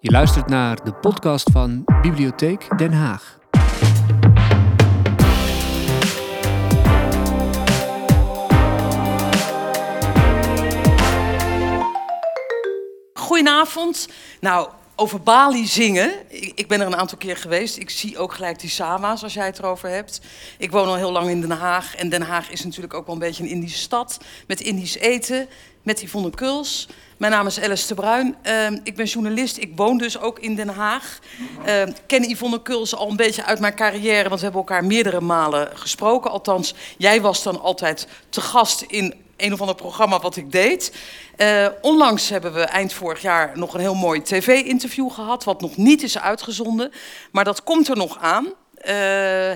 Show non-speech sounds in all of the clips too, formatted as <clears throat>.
Je luistert naar de podcast van Bibliotheek Den Haag. Goedenavond. Nou, over Bali zingen. Ik, ik ben er een aantal keer geweest. Ik zie ook gelijk die Sama's als jij het erover hebt. Ik woon al heel lang in Den Haag. En Den Haag is natuurlijk ook wel een beetje een Indische stad. Met Indisch eten, met Yvonne Kuls. Mijn naam is Alice de Bruin. Ehm, ik ben journalist. Ik woon dus ook in Den Haag. Ehm, ik ken Yvonne Kuls al een beetje uit mijn carrière. Want we hebben elkaar meerdere malen gesproken. Althans, jij was dan altijd te gast in een of ander programma wat ik deed. Eh, onlangs hebben we eind vorig jaar nog een heel mooi tv-interview gehad, wat nog niet is uitgezonden. Maar dat komt er nog aan. Eh,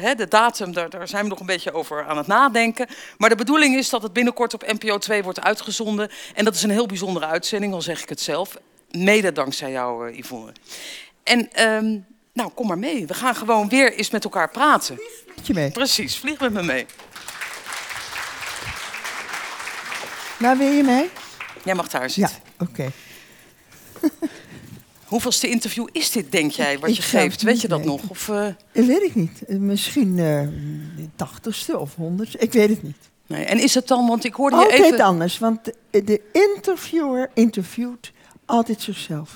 hè, de datum, daar, daar zijn we nog een beetje over aan het nadenken. Maar de bedoeling is dat het binnenkort op NPO 2 wordt uitgezonden. En dat is een heel bijzondere uitzending, al zeg ik het zelf. Mede dankzij jou, uh, Yvonne. En ehm, nou, kom maar mee. We gaan gewoon weer eens met elkaar praten. Met je mee. Precies, vlieg met me mee. Waar wil je mee? Jij mag daar Ja, zitten. oké. <laughs> Hoeveelste interview is dit, denk jij, wat Ik je geeft? Weet je dat nog? Of, eh, Dat weet ik niet. Eh, Misschien eh, de tachtigste of honderdste. Ik weet het niet. nee. En is het dan, want ik hoorde je Altijd even... anders, want de, de interviewer interviewt altijd zichzelf.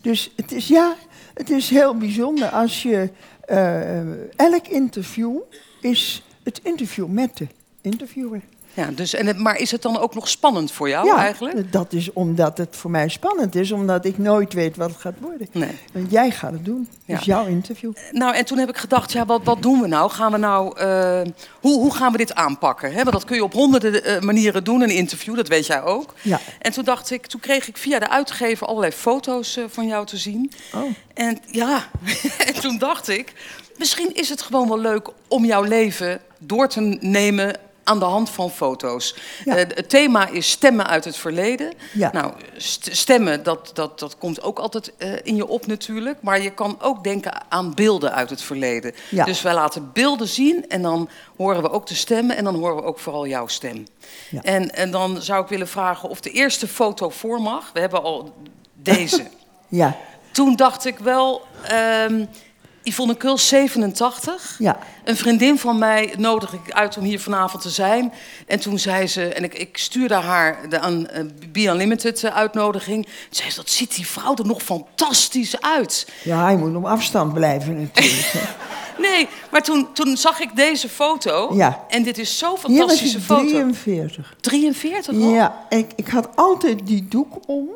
Dus het is, ja, het is heel bijzonder als je... eh, elk interview is het interview met de interviewer. Ja, dus, en het, maar is het dan ook nog spannend voor jou ja, eigenlijk? dat is omdat het voor mij spannend is, omdat ik nooit weet wat het gaat worden. Nee. Want jij gaat het doen. Ja. Dus jouw interview. Nou, en toen heb ik gedacht, ja, wat, wat doen we nou? Gaan we nou eh, hoe, hoe gaan we dit aanpakken? Want dat kun je op honderden eh, manieren doen, een interview, dat weet jij ook. Ja. En toen dacht ik, toen kreeg ik via de uitgever allerlei foto's eh, van jou te zien. Oh. En ja, <laughs> en toen dacht ik, misschien is het gewoon wel leuk om jouw leven door te nemen aan de hand van foto's. Ja. Eh, het thema is stemmen uit het verleden. Ja. Nou, st- stemmen, dat, dat, dat komt ook altijd eh, in je op natuurlijk. Maar je kan ook denken aan beelden uit het verleden. Ja. Dus wij laten beelden zien en dan horen we ook de stemmen... en dan horen we ook vooral jouw stem. En, en dan zou ik willen vragen of de eerste foto voor mag. We hebben al deze. <laughs> Ja, Toen dacht ik wel, ehm Yvonne Kuls, 87. ja. Een vriendin van mij nodig ik uit om hier vanavond te zijn. En toen zei ze, en ik, ik stuurde haar de aan eh, Be Unlimited eh, uitnodiging. Toen zei ze, dat ziet die vrouw er nog fantastisch uit. Ja, hij moet op afstand blijven natuurlijk. <laughs> Nee, maar toen, toen zag ik deze foto. Ja. En dit is zo'n Hier was fantastische ik foto. 43. 43 al? Ja, ik, ik had altijd die doek om,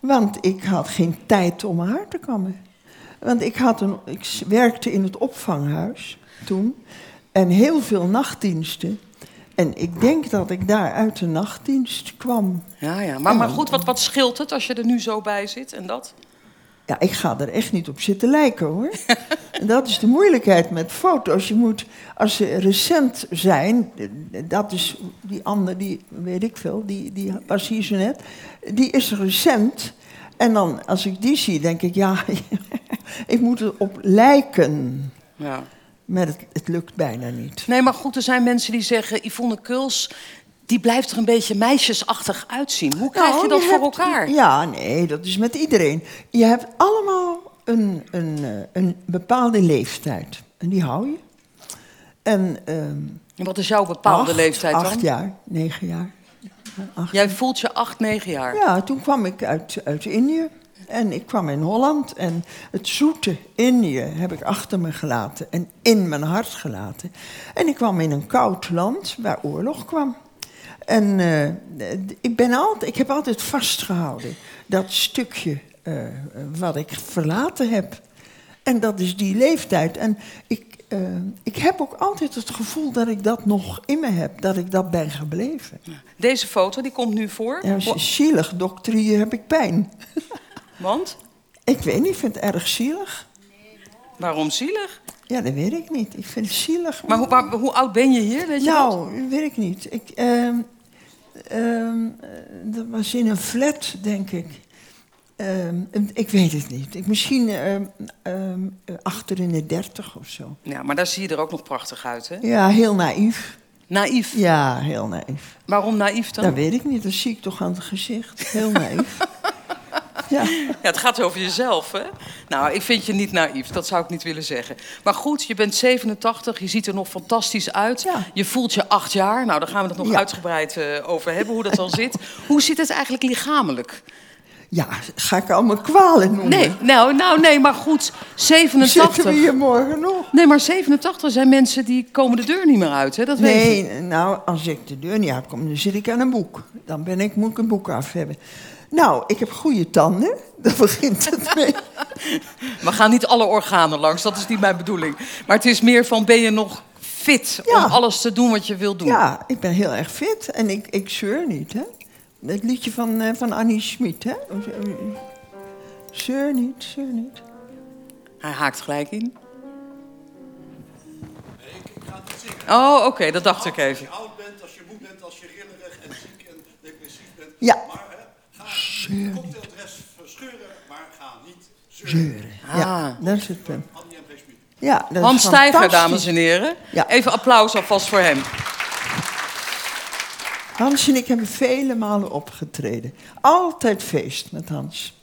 want ik had geen tijd om haar te kammen. Want ik, had een, ik werkte in het opvanghuis toen en heel veel nachtdiensten. En ik denk dat ik daar uit de nachtdienst kwam. Ja, ja. Maar, maar goed, wat, wat scheelt het als je er nu zo bij zit en dat? Ja, ik ga er echt niet op zitten lijken hoor. <laughs> Dat is de moeilijkheid met foto's. Je moet, als ze recent zijn, dat is die andere, die weet ik veel, die, die was hier zo net, die is recent. En dan, als ik die zie, denk ik, ja, <laughs> ik moet erop lijken. Ja. Maar het, het lukt bijna niet. Nee, maar goed, er zijn mensen die zeggen... Yvonne Kuls, die blijft er een beetje meisjesachtig uitzien. Hoe krijg Nou, je dat voor hebt- elkaar? Ja, nee, dat is met iedereen. Je hebt allemaal een, een, eh, een bepaalde leeftijd. En die hou je. En ehm, En Wat is jouw bepaalde acht, leeftijd dan? Acht jaar, negen jaar. Acht. Jij voelt je acht, negen jaar. Ja, toen kwam ik uit, uit Indië. En ik kwam in Holland. En het zoete Indië heb ik achter me gelaten. En in mijn hart gelaten. En ik kwam in een koud land waar oorlog kwam. En eh, ik, ben altijd, ik heb altijd vastgehouden dat stukje eh, wat ik verlaten heb. En dat is die leeftijd. En ik, eh, ik heb ook altijd het gevoel dat ik dat nog in me heb. Dat ik dat ben gebleven. Deze foto, die komt nu voor. Ja, zielig, dokter, hier heb ik pijn. <laughs> Want? Ik weet niet, ik vind het erg zielig. Waarom zielig? Ja, dat weet ik niet. Ik vind het zielig. Maar hoe, waar- hoe oud ben je hier, weet je dat? nou, weet ik niet. Ik, ehm, ehm, eh, dat was in een flat, denk ik. Ehm, ik weet het niet. Ik, misschien ehm, eh, achter in de dertig of zo. Ja, maar daar zie je er ook nog prachtig uit, hè? Ja, heel naïef. Naïef. Ja, heel naïef. Waarom naïef dan? Dat weet ik niet. Dat zie ik toch aan het gezicht. Heel naïef. <laughs> Ja. Ja, het gaat over jezelf, hè? Nou, ik vind je niet naïef, dat zou ik niet willen zeggen. Maar goed, je bent 87, je ziet er nog fantastisch uit. Ja. Je voelt je acht jaar. Nou, daar gaan we het nog Ja. uitgebreid eh, over hebben, hoe dat dan <laughs> zit. Hoe zit het eigenlijk lichamelijk? Ja, ga ik allemaal kwalen noemen? Nee, nou, nou nee, maar goed, Zitten we 87. hier morgen nog? Nee, maar 87 zijn mensen die komen de deur niet meer uit, hè? Dat weet je. Nee, nou, als ik de deur niet uitkom, dan zit ik aan een boek. Dan ben ik, moet ik een boek af hebben. Nou, ik heb goede tanden. <laughs> Daar begint het mee. <laughs> We gaan niet alle organen langs, dat is niet mijn bedoeling. Maar het is meer van, ben je nog fit Ja. om alles te doen wat je wilt doen? Ja, ik ben heel erg fit en ik, ik zeur niet, hè. Het liedje van, eh, van Annie Schmid, hè. Zeur niet, zeur niet. Hij haakt gelijk in. Ik ga het niet zingen. Oh, oké, dat dacht ik Als even. je oud bent, als je moe bent, als je rillerig en ziek en depressief bent. Ja. Maar hè, ga de cocktaildress verscheuren, maar ga niet zeuren. Zeuren. Ah. Ja, dat is het punt. Ja, dat Hans is Stijger, fantastisch. dames en heren. Ja. Even applaus alvast voor hem. Hans en ik hebben vele malen opgetreden. Altijd feest met Hans.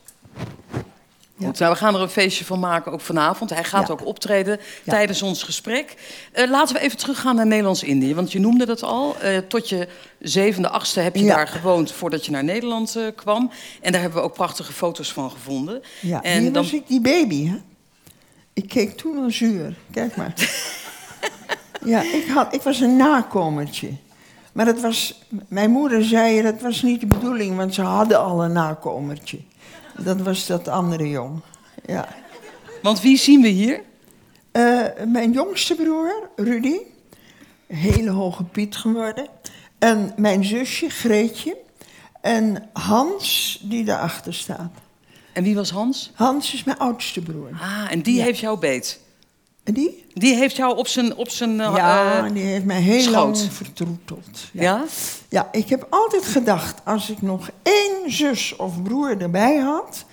Ja. Goed, nou, we gaan er een feestje van maken, ook vanavond. Hij gaat Ja. ook optreden Ja. tijdens ons gesprek. Eh, laten we even teruggaan naar Nederlands-Indië. Want je noemde dat al. Eh, tot je zevende, achtste heb je daar gewoond voordat je naar Nederland eh, kwam. En daar hebben we ook prachtige foto's van gevonden. Ja, en hier dan, was ik die baby, hè? Ik keek toen al zuur. Kijk maar. <laughs> ja, ik, had, ik was een nakomertje. Maar dat was, mijn moeder zei, dat was niet de bedoeling, want ze hadden al een nakomertje. Dat was dat andere jong. Ja. Want wie zien we hier? Eh, mijn jongste broer, Rudy, hele hoge Piet geworden. En mijn zusje, Greetje. En Hans, die daarachter staat. En wie was Hans? Hans is mijn oudste broer. Ah, en die Ja. heeft jou beet. En die? Die heeft jou op zijn... Op zijn eh, Ja, eh, die heeft mij heel schoot. lang vertroeteld. Ja. ja? ja, ik heb altijd gedacht, als ik nog één zus of broer erbij had,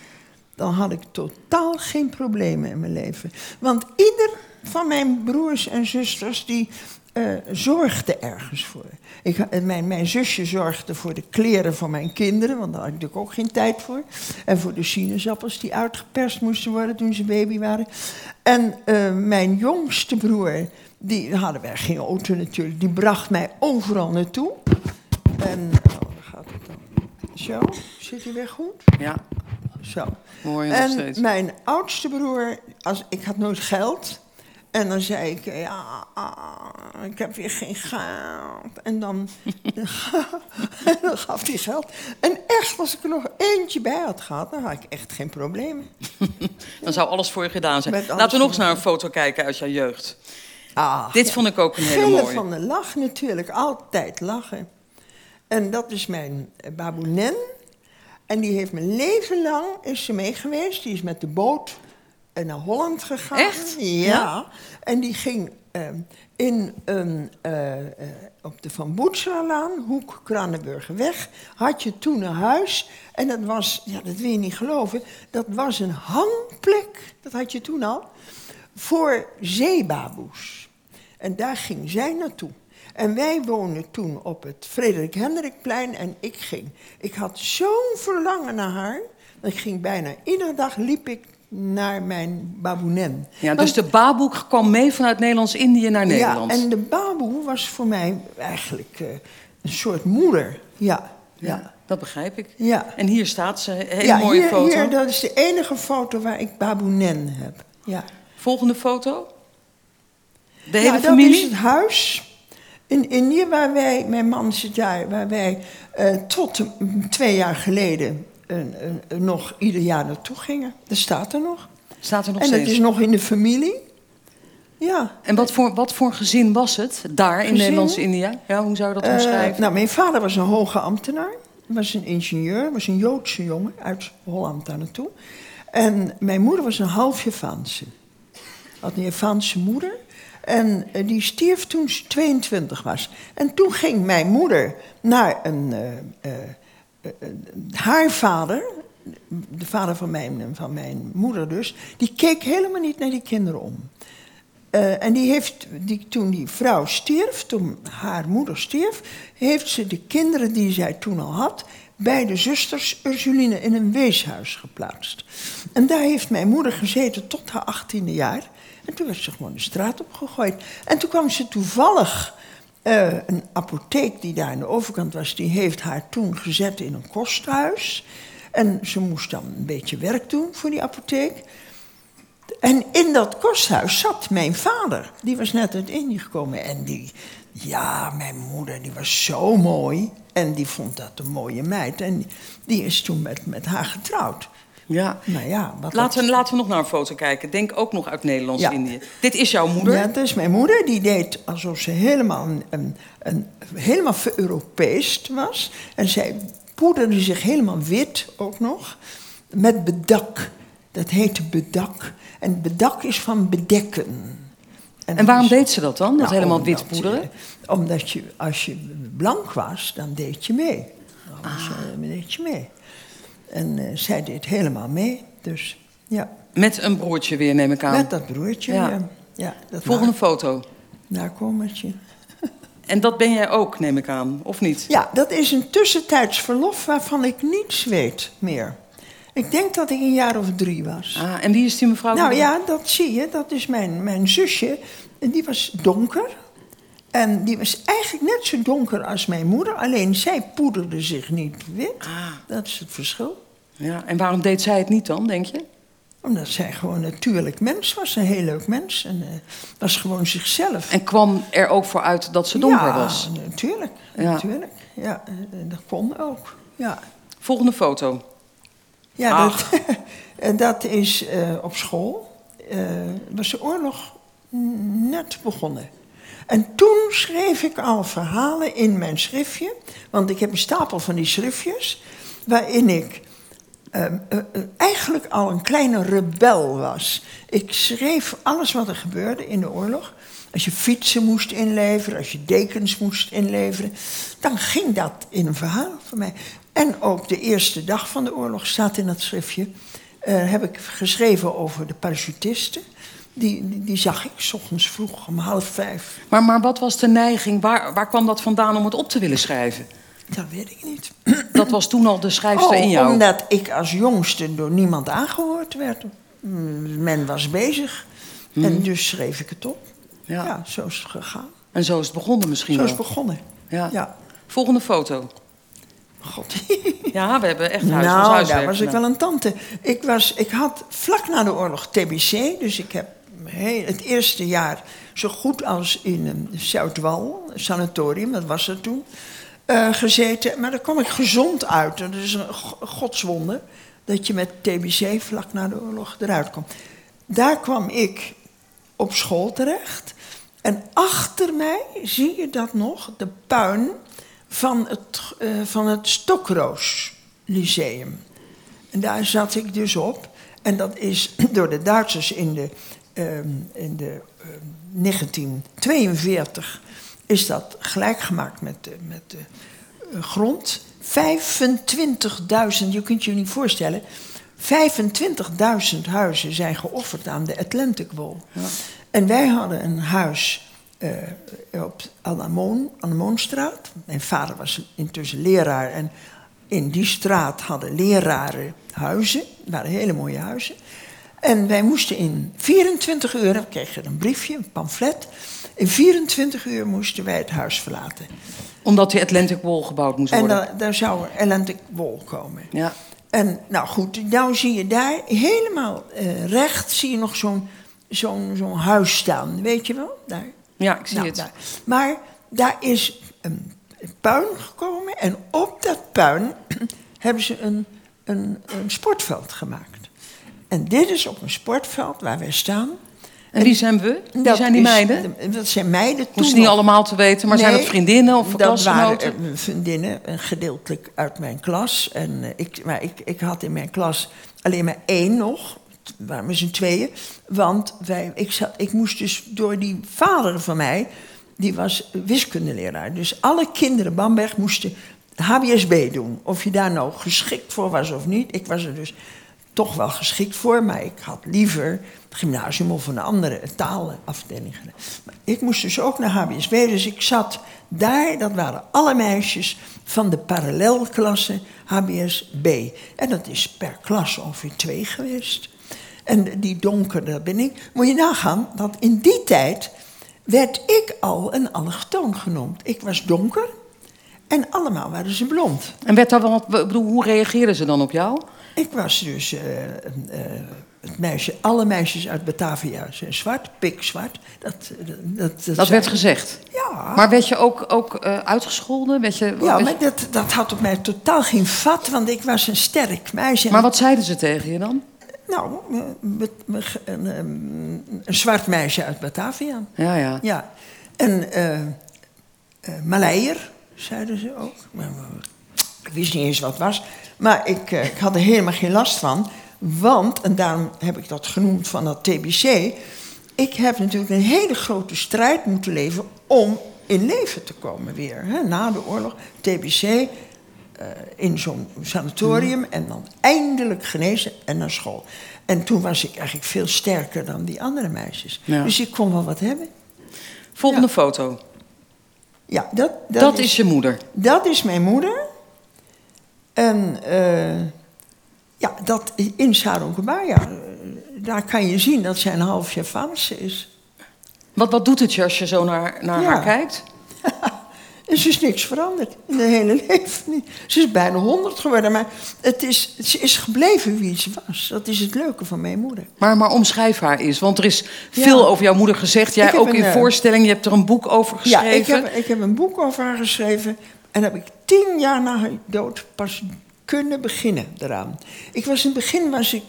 dan had ik totaal geen problemen in mijn leven. Want ieder van mijn broers en zusters die eh, zorgde ergens voor. Ik, eh, mijn, mijn zusje zorgde voor de kleren van mijn kinderen, want daar had ik natuurlijk ook geen tijd voor. En voor de sinaasappels die uitgeperst moesten worden toen ze baby waren. En eh, mijn jongste broer, die hadden wij geen auto natuurlijk, die bracht mij overal naartoe. En, oh, gaat het dan. Zo, zit hij weer goed? Ja, Zo. je nog steeds. mijn oudste broer, als, ik had nooit geld. En dan zei ik, ja, ah, ik heb weer geen geld. En dan, en <laughs> dan <laughs> gaf hij geld. En echt, als ik er nog eentje bij had gehad, dan had ik echt geen problemen. <laughs> Dan zou alles voor je gedaan zijn. Laten we nog eens naar een foto kijken uit jouw jeugd. Ah, Dit vond ik ook een hele Gillen mooie. van de lach natuurlijk, altijd lachen. En dat is mijn baboenen. En die heeft mijn leven lang is ze mee geweest. Die is met de boot eh, naar Holland gegaan. Echt? Ja. Ja? En die ging ehm, in een, eh, eh, op de Van Boetselalaan, hoek Kranenburgerweg, had je toen een huis. En dat was, ja, dat wil je niet geloven, dat was een hangplek, dat had je toen al, voor zeebaboes. En daar ging zij naartoe. En wij woonden toen op het Frederik Hendrikplein en ik ging. Ik had zo'n verlangen naar haar. Dat ik ging bijna iedere dag liep ik naar mijn baboenen. Ja, dus de baboek kwam mee vanuit Nederlands-Indië naar Nederland. Ja, en de baboe was voor mij eigenlijk eh, een soort moeder. Ja, Ja, ja. dat begrijp ik. Ja. En hier staat ze, een hele ja, mooie hier, foto. Hier, dat is de enige foto waar ik baboenen heb. Ja. Volgende foto. De hele ja, dat familie? is het huis in Indië waar wij, mijn man zit daar, waar wij eh, tot twee jaar geleden nog ieder jaar naartoe gingen. Dat staat er nog. Staat er nog en steeds. het is nog in de familie. Ja. En wat voor, wat voor gezin was het daar in Gezin? Nederlands-Indië? Ja, hoe zou je dat Eh, omschrijven? nou, mijn vader was een hoge ambtenaar. Was een ingenieur, was een Joodse jongen uit Holland daar naartoe. En mijn moeder was een half Javaanse. Had een Javaanse moeder. En eh, die stierf toen ze 22 was. En toen ging mijn moeder naar een, eh, haar vader, de vader van mijn, van mijn moeder dus, die keek helemaal niet naar die kinderen om. Eh, en die heeft, die, toen die vrouw stierf, toen haar moeder stierf, heeft ze de kinderen die zij toen al had, bij de zusters Ursuline in een weeshuis geplaatst. En daar heeft mijn moeder gezeten tot haar achttiende jaar. En toen werd ze gewoon de straat opgegooid. En toen kwam ze toevallig eh, een apotheek die daar aan de overkant was, die heeft haar toen gezet in een kosthuis. En ze moest dan een beetje werk doen voor die apotheek. En in dat kosthuis zat mijn vader. Die was net uit Indië gekomen. En die, ja, mijn moeder, die was zo mooi. En die vond dat een mooie meid. En die, die is toen met, met haar getrouwd. Ja. Nou ja, wat Laten we, laten we nog naar een foto kijken. Denk ook nog uit Ja. Nederlands-Indië. Dit is jouw moeder. Ja, dat is mijn moeder. Die deed alsof ze helemaal, een, een, een, helemaal ver-Europeest was. En zij poederde zich helemaal wit ook nog. Met bedak. Dat heette bedak. En bedak is van bedekken. En waarom dus- deed ze dat dan? Dat Nou, helemaal wit poederen? omdat je, als je blank was, dan deed je mee. Anders Ah. deed je mee. En eh, zij deed helemaal mee. Dus ja, Met een broertje weer, neem ik aan. met dat broertje. Ja. Ja. Ja, dat Volgende foto. na- nakomertje. <laughs> En dat ben jij ook, neem ik aan, of niet? Ja, dat is een tussentijds verlof waarvan ik niets weet meer. Ik denk dat ik een jaar of drie was. Ah, en wie is die mevrouw? Nou ja, dat zie je. Dat is mijn, mijn zusje. En die was donker. En die was eigenlijk net zo donker als mijn moeder. Alleen zij poederde zich niet wit. Ah. Dat is het verschil. Ja, en waarom deed zij het niet dan, denk je? Omdat zij gewoon een natuurlijk mens was. Een heel leuk mens. En eh, was gewoon zichzelf. En kwam er ook voor uit dat ze donker ja, was? natuurlijk. Ja. natuurlijk. Ja, eh, dat kon ook. Ja. Volgende foto. Ja, Ach. dat, <laughs> dat is eh, op school. was de oorlog net begonnen. En toen schreef ik al verhalen in mijn schriftje. Want ik heb een stapel van die schriftjes. Waarin ik eh, eh, eh, eigenlijk al een kleine rebel was. Ik schreef alles wat er gebeurde in de oorlog. Als je fietsen moest inleveren, als je dekens moest inleveren, dan ging dat in een verhaal voor mij. En ook de eerste dag van de oorlog staat in dat schriftje. eh, heb ik geschreven over de parachutisten. Die, die, die zag ik s ochtends vroeg om half vijf. Maar, maar wat was de neiging? Waar, waar kwam dat vandaan om het op te willen schrijven? Dat weet ik niet. Dat was toen al de schrijfster in Oh, jou. omdat ik als jongste door niemand aangehoord werd. Mm, Men was bezig. En dus schreef ik het op. Mhm. Ja. Ja, zo is het gegaan. En zo is het begonnen misschien Zo is het begonnen. Ja. Ja. Volgende foto. God. <laughs> Ja, we hebben echt huis nou, daar was ik wel een tante. Ik, was, ik had vlak na de oorlog TBC. Dus ik heb het eerste jaar zo goed als in een Zuidwal, sanatorium, dat was er toen, eh, gezeten. Maar daar kwam ik gezond uit. Dat is een go- godswonder dat je met TBC vlak na de oorlog eruit komt. Daar kwam ik op school terecht. En achter mij zie je dat nog, de puin van het, eh, van het Stokroos Lyceum. En daar zat ik dus op. En dat is <clears throat> door de Duitsers in de, ehm, in de ehm, 1942 is dat gelijk gemaakt met de, met de eh, grond. 25.000, je kunt je niet voorstellen. 25.000 huizen zijn geofferd aan de Atlantic Wall. En wij hadden een huis eh, op Annemoon, Annemoonstraat. Mijn vader was intussen leraar en in die straat hadden leraren huizen. Het waren hele mooie huizen. En wij moesten in 24 uur, we kregen een briefje, een pamflet. In 24 uur moesten wij het huis verlaten. Omdat die Atlantic Wall gebouwd moest En worden. da- daar zou Atlantic Wall komen. Ja. En nou goed, nou zie je daar helemaal eh, recht zie je nog zo'n zo'n zo'n huis staan. Weet je wel? Daar. ja, ik zie Nou, het. daar. Maar daar is een puin gekomen en op dat puin <clears throat> hebben ze een, een, een sportveld gemaakt. En dit is op een sportveld waar wij staan. En wie zijn we? Wie Dat zijn die is- meiden? Dat zijn meiden toen Hoeft niet nog. allemaal te weten, maar zijn het vriendinnen of dat klasgenoten? waren vriendinnen, gedeeltelijk uit mijn klas. En, eh, ik, maar ik, ik had in mijn klas alleen maar één nog. Waren met z'n tweeën. Want wij, ik, zat, ik moest dus door die vader van mij... die was wiskundeleraar. Dus alle kinderen Bamberg moesten HBSB doen. Of je daar nou geschikt voor was of niet. Ik was er dus toch wel geschikt voor, maar ik had liever het gymnasium of een andere taalafdeling gedaan. Maar ik moest dus ook naar HBSB, dus ik zat daar, dat waren alle meisjes van de parallelklasse HBSB. En dat is per klas ongeveer twee geweest. En die donkere, dat ben ik. Moet je nagaan dat in die tijd werd ik al een allochtoon genoemd. Ik was donker en allemaal waren ze blond. En werd wat- hoe reageerden ze dan op jou? Ik was dus eh, eh, het meisje, alle meisjes uit Batavia zijn zwart, pikzwart. Dat, dat, dat, Dat zei- werd gezegd. Ja. Maar werd je ook, ook eh, uitgescholden? Werd je, Ja, werd- maar dat, dat had op mij totaal geen vat, want ik was een sterk meisje. Maar wat zeiden ze tegen je dan? Nou, eh, een, een zwart meisje uit Batavia. Ja, ja. Ja. En eh eh, Maleier, zeiden ze ook. Ik wist niet eens wat het was. Maar ik, eh, ik had er helemaal geen last van. Want, en daarom heb ik dat genoemd van dat TBC... ik heb natuurlijk een hele grote strijd moeten leven... om in leven te komen weer. Hè? Na de oorlog, TBC, eh, in zo'n sanatorium... en dan eindelijk genezen en naar school. En toen was ik eigenlijk veel sterker dan die andere meisjes. Ja. Dus ik kon wel wat hebben. Volgende Ja. foto. Ja, dat, dat, Dat, is, je moeder. dat is mijn moeder. En eh, ja, dat in Saronkebaya, eh, daar kan je zien dat zij een half Javaanse is. Wat, wat doet het je als je zo naar, naar Ja. haar kijkt? <laughs> En ze is niks veranderd in haar hele <laughs> leven niet. Ze is bijna honderd geworden, maar het is, ze is gebleven wie ze was. Dat is het leuke van mijn moeder. Maar, maar omschrijf haar eens. Want er is Ja. veel over jouw moeder gezegd. Jij ook een, in eh, voorstelling. Je hebt er een boek over Ja, geschreven. ik heb, ik heb een boek over haar geschreven. En heb ik tien jaar na haar dood pas kunnen beginnen eraan. Ik was in het begin was ik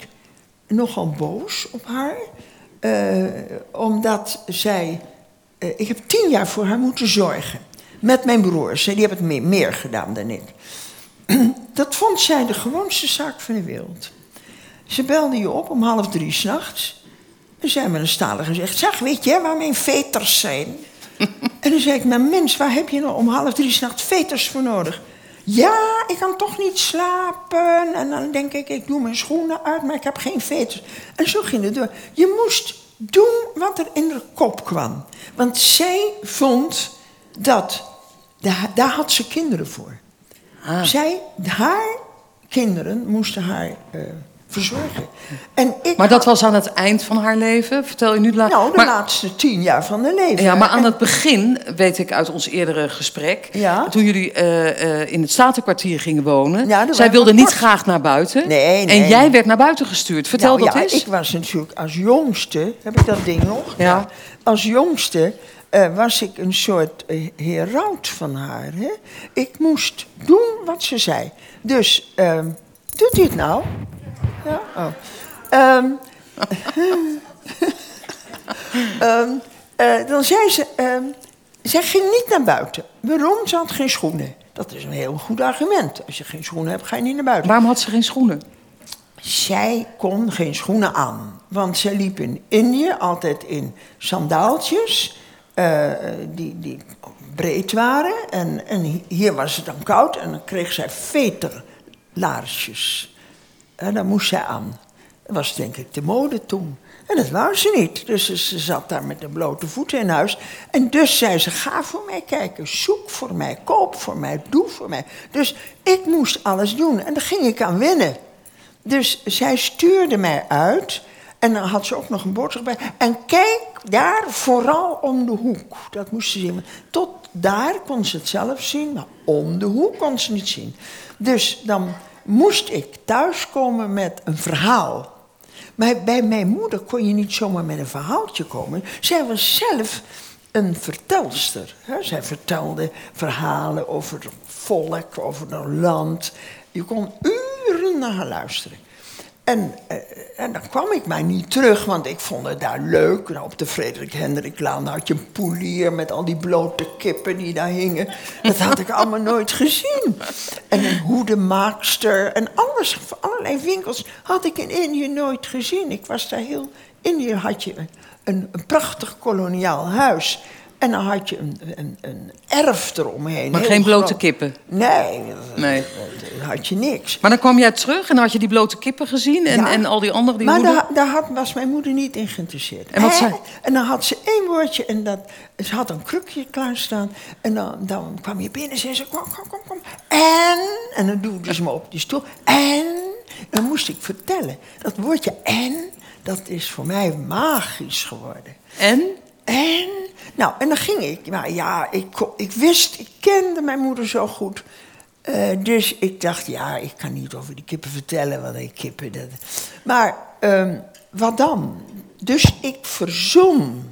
nogal boos op haar. eh, omdat zij... eh, ik heb tien jaar voor haar moeten zorgen. Met mijn broers. Die hebben het meer, meer gedaan dan ik. <clears throat> Dat vond zij de gewoonste zaak van de wereld. Ze belde je op om half drie s'nachts. En zei met een stalen gezegd... Zeg, weet je waar mijn veters zijn? En dan zei ik, maar mens, waar heb je nou om half drie s'nachts veters voor nodig? Ja, ik kan toch niet slapen. En dan denk ik, ik doe mijn schoenen uit, maar ik heb geen veters. En zo ging het door. Je moest doen wat er in de kop kwam. Want zij vond dat... Daar, daar had ze kinderen voor. Ah. Zij, haar kinderen moesten haar eh, verzorgen. En ik Maar dat was aan het eind van haar leven. Vertel je nu de la- nou, de maar, laatste tien jaar van haar leven. Ja, maar aan En- het begin, weet ik uit ons eerdere gesprek... Ja. toen jullie eh, eh, in het Statenkwartier gingen wonen... Ja, zij wilde niet kort. graag naar buiten. Nee, nee, en jij werd naar buiten gestuurd. Vertel nou, dat ja, eens. ik was natuurlijk als jongste, heb ik dat ding nog? Ja. Als jongste eh, was ik een soort eh, heraut van haar. Hè? Ik moest doen wat ze zei. Dus, ehm, doet u het nou? Ja? Oh. Ehm, <laughs> ehm, eh, dan zei ze, ehm, zij ging niet naar buiten. Waarom? Ze had geen schoenen. Dat is een heel goed argument. Als je geen schoenen hebt, ga je niet naar buiten. Waarom had ze geen schoenen? Zij kon geen schoenen aan. Want zij liep in Indië altijd in sandaaltjes. eh, die, die breed waren. En, en hier was het dan koud. En dan kreeg zij veterlaarsjes. En daar moest zij aan. Dat was denk ik de mode toen. En dat wou ze niet. Dus ze, zat daar met de blote voeten in huis. En dus zei ze, ga voor mij kijken. Zoek voor mij, koop voor mij, doe voor mij. Dus ik moest alles doen. En daar ging ik aan winnen. Dus zij stuurde mij uit. En dan had ze ook nog een boodschap bij. En kijk daar vooral om de hoek. Dat moest ze zien. Tot daar kon ze het zelf zien, maar om de hoek kon ze niet zien. Dus dan moest ik thuiskomen met een verhaal. Maar bij mijn moeder kon je niet zomaar met een verhaaltje komen. Zij was zelf een vertelster. Zij vertelde verhalen over het volk, over het land. Je kon uren naar haar luisteren. En, eh, en dan kwam ik maar niet terug, want ik vond het daar leuk. Nou, op de Frederik Hendriklaan had je een poelier met al die blote kippen die daar hingen. Dat had ik allemaal nooit gezien. En een hoedemaakster en alles, allerlei winkels had ik in Indië nooit gezien. Ik was daar heel... Indië had je een, een prachtig koloniaal huis. En dan had je een, een, een erf eromheen. Maar geen blote groot. kippen. Nee, Nee. dan had je niks. Maar dan kwam jij terug en dan had je die blote kippen gezien en, Ja. en al die andere die Maar daar, daar had, was mijn moeder niet in geïnteresseerd. En wat zei- En dan had ze één woordje en dat, ze had een krukje klaarstaan. En dan, dan kwam je binnen en zei ze, kom, kom, kom, kom. En, en dan duwde ze me op die stoel. En, dan moest ik vertellen. Dat woordje en, dat is voor mij magisch geworden. En? En, nou, en dan ging ik. Maar ja, ik, ik wist, ik kende mijn moeder zo goed. Eh, dus ik dacht, ja, ik kan niet over die kippen vertellen, wat ik kippen. Dat. Maar ehm, wat dan? Dus ik verzon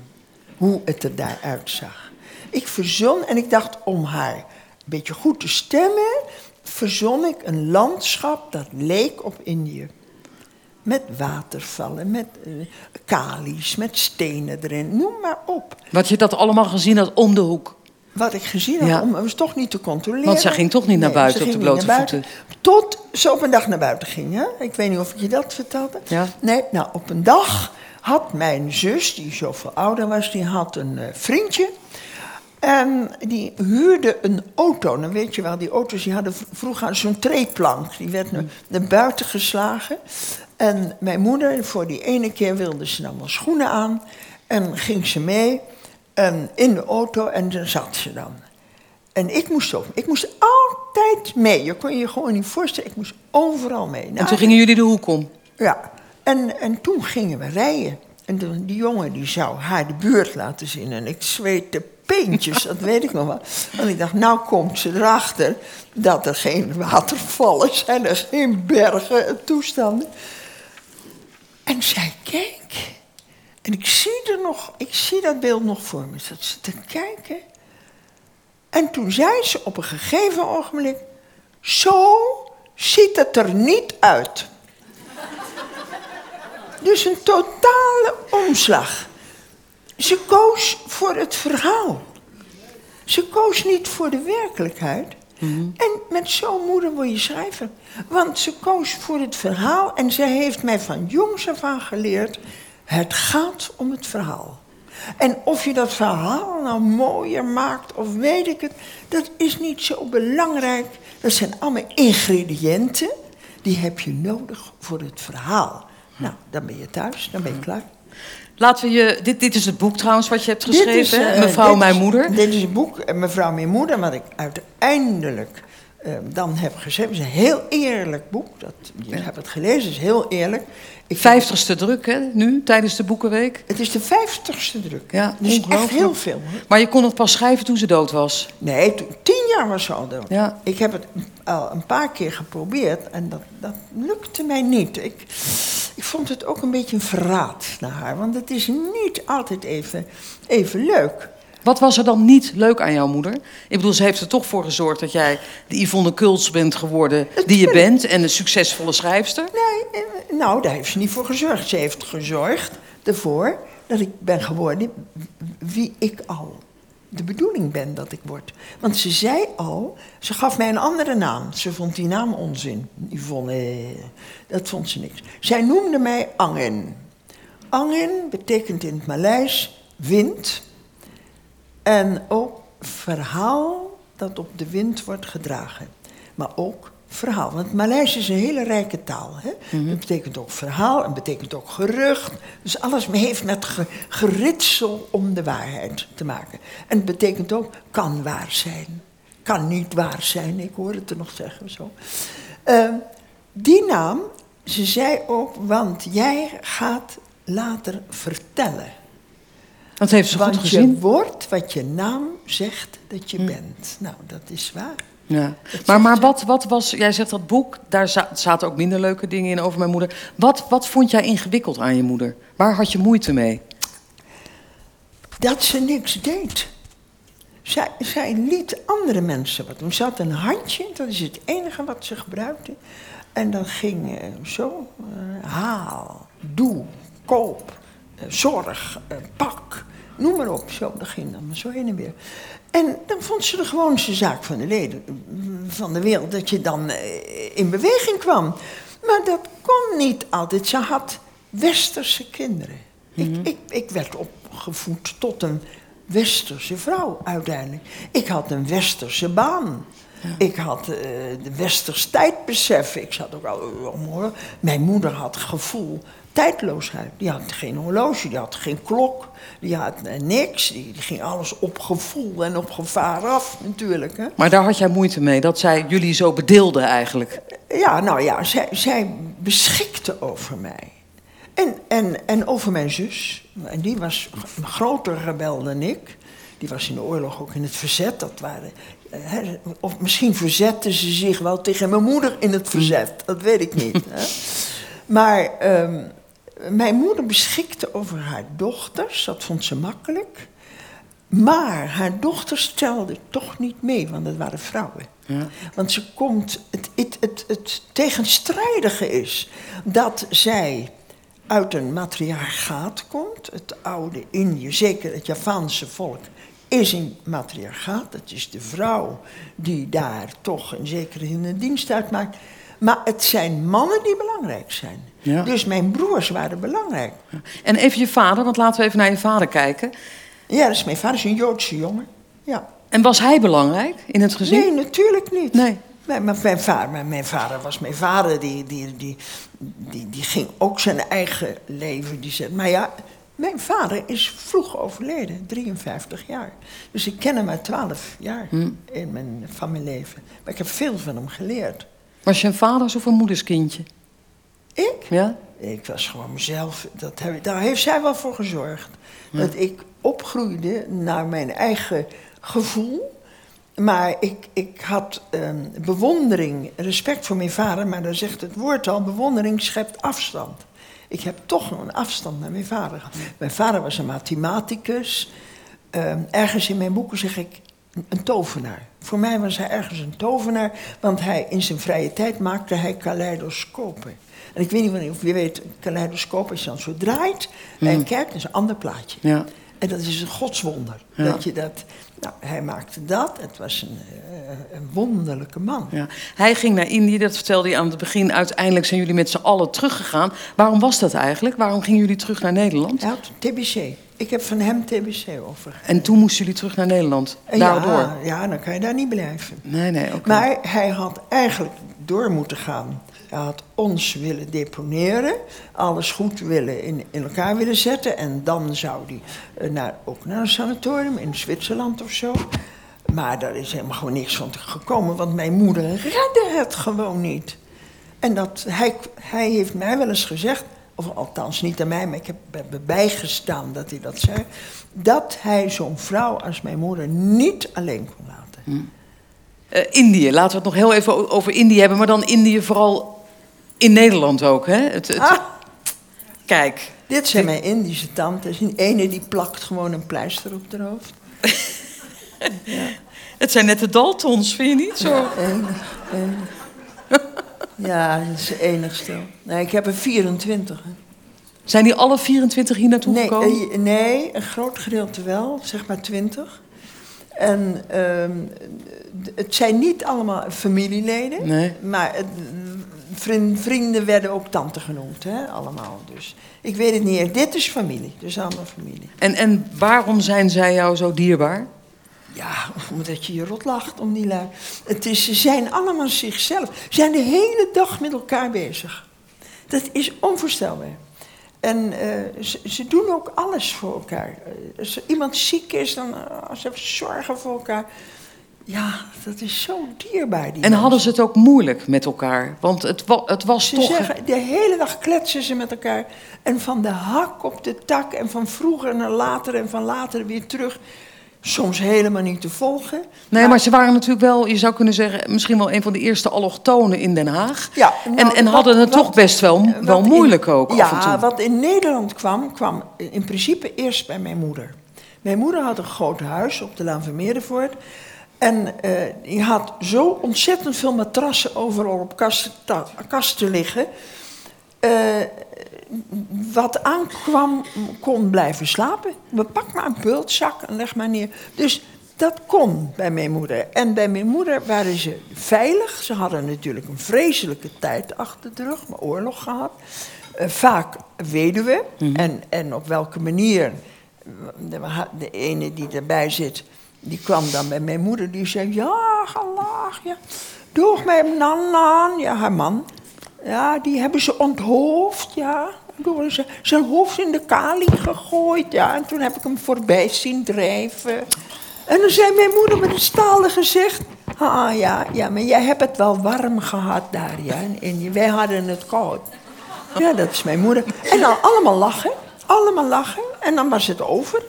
hoe het er daar uitzag. Ik verzon en ik dacht om haar een beetje goed te stemmen, verzon ik een landschap dat leek op Indië. Met watervallen, met eh kalies, met stenen erin, noem maar op. Wat je dat allemaal gezien had om de hoek. Wat ik gezien had, Ja. om was toch niet te controleren. Want zij ging toch niet naar Nee, buiten ze op de blote buiten. Tot ze op een dag naar buiten ging. Hè? Ik weet niet of ik je dat vertelde. Ja. Nee, nou, op een dag had mijn zus, die zoveel ouder was, die had een eh, vriendje. En die huurde een auto. Dan weet je wel, die auto's die hadden vroeger zo'n treeplank. Die werd naar, naar buiten geslagen. En mijn moeder, voor die ene keer wilde ze dan wel schoenen aan. En ging ze mee en in de auto en daar zat ze dan. En ik moest ook. Ik moest altijd mee. Je kon je gewoon niet voorstellen. Ik moest overal mee. En Nou, toen gingen jullie de hoek om. ja, en, en toen gingen we rijden. En die jongen die zou haar de buurt laten zien. En ik zweette peentjes, <laughs> dat weet ik nog wel. Want ik dacht, nou komt ze erachter dat er geen watervallen zijn, er geen bergen en toestanden. En zij keek. En ik zie, er nog, ik zie dat beeld nog voor me. Zat ze te kijken. En toen zei ze op een gegeven ogenblik... Zo ziet het er niet uit. <laughs> Dus een totale omslag. Ze koos voor het verhaal. Ze koos niet voor de werkelijkheid. En met zo'n moeder word je schrijver. Want ze koos voor het verhaal en ze heeft mij van jongs af aan geleerd... het gaat om het verhaal. En of je dat verhaal nou mooier maakt of weet ik het... dat is niet zo belangrijk. Dat zijn allemaal ingrediënten... die heb je nodig voor het verhaal. Nou, dan ben je thuis, dan ben je klaar. Laten we je... Dit, dit is het boek trouwens wat je hebt geschreven, is, eh, Mevrouw Mijn is- Moeder. Dit is een boek, eh, Mevrouw Mijn Moeder, wat ik uiteindelijk eh, dan heb geschreven. Het is een heel eerlijk boek. Dat, je hebt het gelezen, het is heel eerlijk. Vijftigste druk, hè, nu, tijdens de Boekenweek. Het is de vijftigste druk. Ja, dus echt heel veel. Hoor. Maar je kon het pas schrijven toen ze dood was. Nee, toen- tien jaar was ze al dood. Ja. Ik heb het al een paar keer geprobeerd en dat, dat lukte mij niet. Ik, ik vond het ook een beetje een verraad naar haar, want het is niet altijd even, even leuk. Wat was er dan niet leuk aan jouw moeder? Ik bedoel, ze heeft er toch voor gezorgd dat jij de Yvonne Kults bent geworden die je <laughs> bent. En een succesvolle schrijfster. Nee, eh, nou, daar heeft ze niet voor gezorgd. Ze heeft gezorgd ervoor dat ik ben geworden wie ik al de bedoeling ben dat ik word. Want ze zei al, ze gaf mij een andere naam. Ze vond die naam onzin. Yvonne, dat vond ze niks. Zij noemde mij Angen. Angen betekent in het Maleis wind. En ook verhaal dat op de wind wordt gedragen. Maar ook verhaal. Want Maleis is een hele rijke taal. Hè? Het betekent ook verhaal en betekent ook gerucht. Dus alles heeft met ge- geritsel om de waarheid te maken. En het betekent ook kan waar zijn. Kan niet waar zijn. Ik hoor het er nog zeggen zo. Eh, die naam, ze zei ook, want jij gaat later vertellen. Dat heeft ze goed Want gezien. je wordt wat je naam zegt dat je bent. Nou, dat is waar. Ja. Maar, maar wat, wat was, jij zegt dat boek, daar za- zaten ook minder leuke dingen in over mijn moeder. Wat, wat vond jij ingewikkeld aan je moeder? Waar had je moeite mee? Dat ze niks deed. Zij, zij liet andere mensen wat doen. Ze had een handje, dat is het enige wat ze gebruikte. En dat ging eh, zo, eh, haal, doe, koop, zorg, eh, pak, noem maar op. Zo, dat ging dan maar zo heen en weer. En dan vond ze de gewoonste zaak van de, leden, van de wereld, dat je dan eh, in beweging kwam. Maar dat kon niet altijd. Ze had westerse kinderen. ik, ik, ik werd opgevoed tot een westerse vrouw uiteindelijk. Ik had een westerse baan. Ik had eh, de westers tijdbesef. Ik zat ook al om hoor. Mijn moeder had gevoel tijdloosheid. Die had geen horloge, die had geen klok, die had eh, niks. Die, die ging alles op gevoel en op gevaar af natuurlijk. Hè. Maar daar had jij moeite mee, dat zij jullie zo bedeelden eigenlijk. Ja, nou ja, zij, zij beschikte over mij. En, en, en over mijn zus. En die was een groter rebel dan ik. Die was in de oorlog ook in het verzet. Dat waren, eh, hè, of misschien verzette ze zich wel tegen mijn moeder in het verzet. Dat weet ik niet. Hè. <laughs> Maar ehm, mijn moeder beschikte over haar dochters. Dat vond ze makkelijk. Maar haar dochters telden toch niet mee, want het waren vrouwen. Ja. Want ze komt, het, het, het, het tegenstrijdige is dat zij uit een matriarchaat komt. Het oude Indië, zeker het Javaanse volk, is een matriarchaat. Dat is de vrouw die daar toch een zekere zin een dienst uitmaakt. Maar het zijn mannen die belangrijk zijn. Ja. Dus mijn broers waren belangrijk. En even je vader, want laten we even naar je vader kijken. Ja, dus mijn vader is een Joodse jongen. Ja. En was hij belangrijk in het gezin? Nee, natuurlijk niet. Nee. Mijn, maar mijn, vader, mijn, vader was mijn vader, die, die, die, die, die ging ook zijn eigen leven. Die zei, maar ja, mijn vader is vroeg overleden, 53 jaar. Dus ik ken hem uit 12 jaar in mijn, van mijn leven. Maar ik heb veel van hem geleerd. Was je een vaders- of een moederskindje? Ik? Ja? Ik was gewoon mezelf. Dat heb, daar heeft zij wel voor gezorgd. Dat ik opgroeide naar mijn eigen gevoel. Maar ik, ik had ehm, bewondering, respect voor mijn vader. Maar dan zegt het woord al, bewondering schept afstand. Ik heb toch nog een afstand naar mijn vader gehad. Mijn vader was een mathematicus. Ehm, ergens in mijn boeken zeg ik een- een tovenaar. Voor mij was hij ergens een tovenaar, want hij in zijn vrije tijd maakte hij kaleidoscopen. En ik weet niet of je weet, een kaleidoscoop is dan zo draait en kijkt, dat is een ander plaatje. Ja. En dat is een godswonder. Ja. Dat je dat, nou, hij maakte dat, het was een, eh, een wonderlijke man. Ja. Hij ging naar Indië, dat vertelde hij aan het begin. Uiteindelijk zijn jullie met z'n allen teruggegaan. Waarom was dat eigenlijk? Waarom gingen jullie terug naar Nederland? Hij had TBC. Ik heb van hem TBC over. En toen moesten jullie terug naar Nederland. Daardoor. Ja, ja, dan kan je daar niet blijven. Nee, nee, oké. Maar hij had eigenlijk door moeten gaan. Hij had ons willen deponeren, alles goed willen in, in elkaar willen zetten. En dan zou hij eh, naar, ook naar een sanatorium in Zwitserland of zo. Maar daar is helemaal gewoon niks van gekomen, want mijn moeder redde het gewoon niet. En dat, hij, hij heeft mij wel eens gezegd, of althans niet aan mij, maar ik heb bijgestaan dat hij dat zei. Dat hij zo'n vrouw als mijn moeder niet alleen kon laten. Eh, Indië, laten we het nog heel even over Indië hebben. Maar dan Indië vooral in Nederland ook, hè? Het, het- Ah, Kijk, dit zijn mijn Indische tantes. Die ene die plakt gewoon een pleister op haar hoofd. <laughs> het zijn net de Daltons, vind je niet zo? Enig. <laughs> Ja, dat is enigste. Nee, ik heb er 24. hè. Zijn die alle 24 hier naartoe Nee, gekomen? eh, nee, een groot gedeelte wel, zeg maar 20. En ehm, het zijn niet allemaal familieleden, Nee. maar het- vriend- vrienden werden ook tante genoemd, hè, allemaal. Dus ik weet het niet, dit is familie, dus allemaal familie. En, en waarom zijn zij jou zo dierbaar? Ja, omdat je je rot lacht om die lui. Het is, ze zijn allemaal zichzelf. Ze zijn de hele dag met elkaar bezig. Dat is onvoorstelbaar. En eh, ze, ze doen ook alles voor elkaar. Eh, Als iemand ziek is, dan uh, ze zorgen voor elkaar. Ja, dat is zo dierbaar. Die En hadden ze het ook moeilijk met elkaar? Want het, wa- het was Ze toch... zeggen, de hele dag kletsen ze met elkaar. En van de hak op de tak en van vroeger naar later en van later weer terug. Soms helemaal niet te volgen. Nee, maar ze waren natuurlijk wel, je zou kunnen zeggen, misschien wel een van de eerste allochtonen in Den Haag. Ja, en, nou, en wat- hadden het wat- toch best wel, wel in- moeilijk ook Ja, af en toe. wat in Nederland kwam, kwam in principe eerst bij mijn moeder. Mijn moeder had een groot huis op de Laan van Meerdervoort. En eh, die had zo ontzettend veel matrassen overal op kasten, ta- kasten liggen. Eh, wat aankwam, kon blijven slapen. We pak maar een bultzak en leg maar neer. Dus dat kon bij mijn moeder. En bij mijn moeder waren ze veilig. Ze hadden natuurlijk een vreselijke tijd achter de rug, maar oorlog gehad. Eh, vaak weduwe. en, en op welke manier de, de ene die erbij zit, die kwam dan bij mijn moeder. Die zei, ja, gelag, ja. Doeg mijn nan, ja, haar man. Ja, die hebben ze onthoofd, ja. Ze zijn hoofd in de kali gegooid, ja. En toen heb ik hem voorbij zien drijven. En dan zei mijn moeder met een stalen gezicht... Ah ja, ja, maar jij hebt het wel warm gehad daar, ja. En wij hadden het koud. Ja, dat is mijn moeder. En dan allemaal lachen, allemaal lachen. En dan was het over.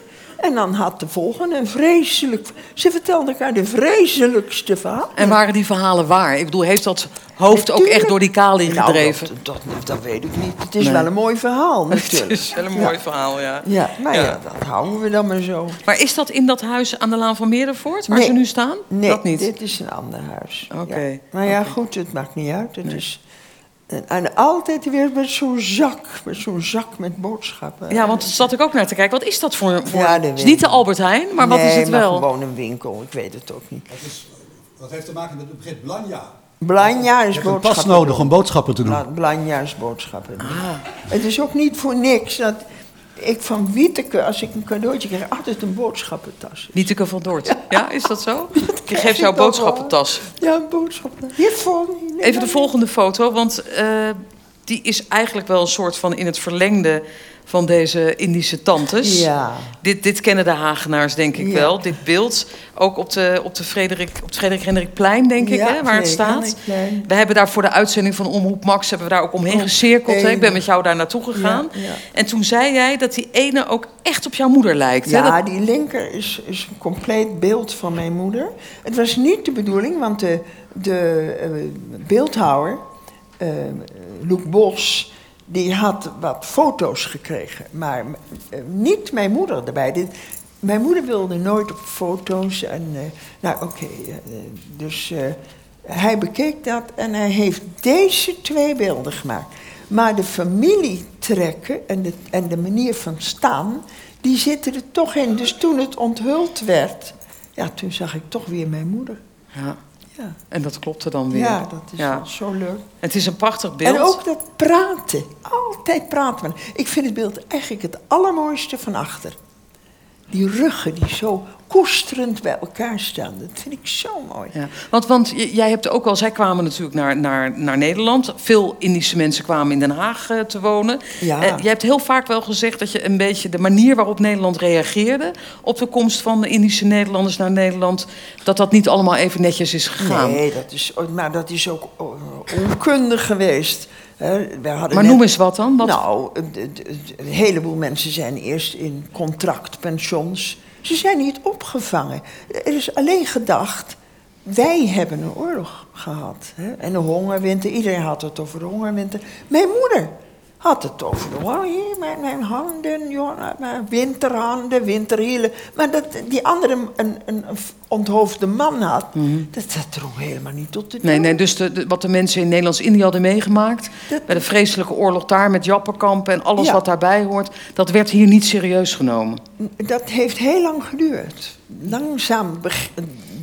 En dan had de volgende een vreselijk... Ze vertelde elkaar de vreselijkste verhaal. En waren die verhalen waar? Ik bedoel, heeft dat hoofd ook echt door die kali Nou, gedreven? dat, dat, dat weet ik niet. Het is Nee. wel een mooi verhaal, <laughs> Het natuurlijk. is wel een mooi verhaal, ja. Ja, nou ja. Ja. dat houden we dan maar zo. Maar is dat in dat huis aan de Laan van Meerdervoort, waar Nee. ze nu staan? Nee, dat niet. dit is een ander huis. Oké, Ja. Maar ja, goed, het maakt niet uit. Het is, en, en altijd weer met zo'n zak, met zo'n zak met boodschappen. Ja, want daar zat ik ook naar te kijken. Wat is dat voor... voor Ja, het is niet de Albert Heijn, maar wat is het maar wel? gewoon een winkel, ik weet het ook niet. Dat, is, dat heeft te maken met het begrip blanja. Blanja Je is boodschappen. pas nodig om boodschappen te doen. Bla- Blanja is boodschappen. Ah. Het is ook niet voor niks dat ik van Wieteke, als ik een cadeautje krijg, altijd een boodschappentas. Nieteke van Dort. Ja. is dat zo? <laughs> Geeft ik jouw toch wel. boodschappentas. Ja, een boodschappentas. Hier voor. nee, Even de volgende foto, want eh, die is eigenlijk wel een soort van in het verlengde van deze Indische tantes. Ja. Dit, dit kennen de Hagenaars denk ik Ja. wel. Dit beeld, ook op de, op de Frederik, op het Frederik Hendrikplein denk ik, Ja, hè, waar het staat. We hebben daar voor de uitzending van Omroep Max hebben we daar ook omheen gecirkeld. hè. Ik ben met jou daar naartoe gegaan. En toen zei jij dat die ene ook echt op jouw moeder lijkt. hè? Ja, Dat- die linker is, is een compleet beeld van mijn moeder. Het was niet de bedoeling, want de, de eh, beeldhouwer, eh Loek Bos, die had wat foto's gekregen. Maar eh, niet mijn moeder erbij. Mijn moeder wilde nooit op foto's. En, eh, nou, oké. eh, dus hij bekeek dat en hij heeft deze twee beelden gemaakt. Maar de familietrekken en de, en de manier van staan, die zitten er toch in. Dus toen het onthuld werd, ja, toen zag ik toch weer mijn moeder. ja. Ja, En dat klopte dan weer. ja dat is Ja. zo leuk. Het is een prachtig beeld. En ook dat praten. Altijd praten. Ik vind het beeld eigenlijk het allermooiste van achter. Die ruggen die zo koesterend bij elkaar staan. Dat vind ik zo mooi. Ja, want, want jij hebt ook al, zij kwamen natuurlijk naar, naar, naar Nederland. Veel Indische mensen kwamen in Den Haag eh, te wonen. Ja. Eh, jij hebt heel vaak wel gezegd dat je een beetje de manier waarop Nederland reageerde op de komst van de Indische Nederlanders naar Nederland, dat dat niet allemaal even netjes is gegaan. Nee, dat is, maar dat is ook eh, onkundig geweest. Hadden Maar net- noem eens wat dan. Wat, Nou, een heleboel mensen zijn eerst in contractpensions. Ze zijn niet opgevangen. Er is alleen gedacht, wij hebben een oorlog gehad. Hè? En de hongerwinter, iedereen had het over de hongerwinter. Mijn moeder had het over. Hier, mijn, mijn handen, mijn winterhanden, winterhielen. Maar dat die andere een, een onthoofde man had, dat, dat drong helemaal niet tot de Mhm. Nee, nee, dus de, de- wat de mensen in Nederlands-Indië hadden meegemaakt... Dat- bij de vreselijke oorlog daar met Jappenkampen en alles Ja. wat daarbij hoort... dat werd hier niet serieus genomen. Dat heeft heel lang geduurd. Langzaam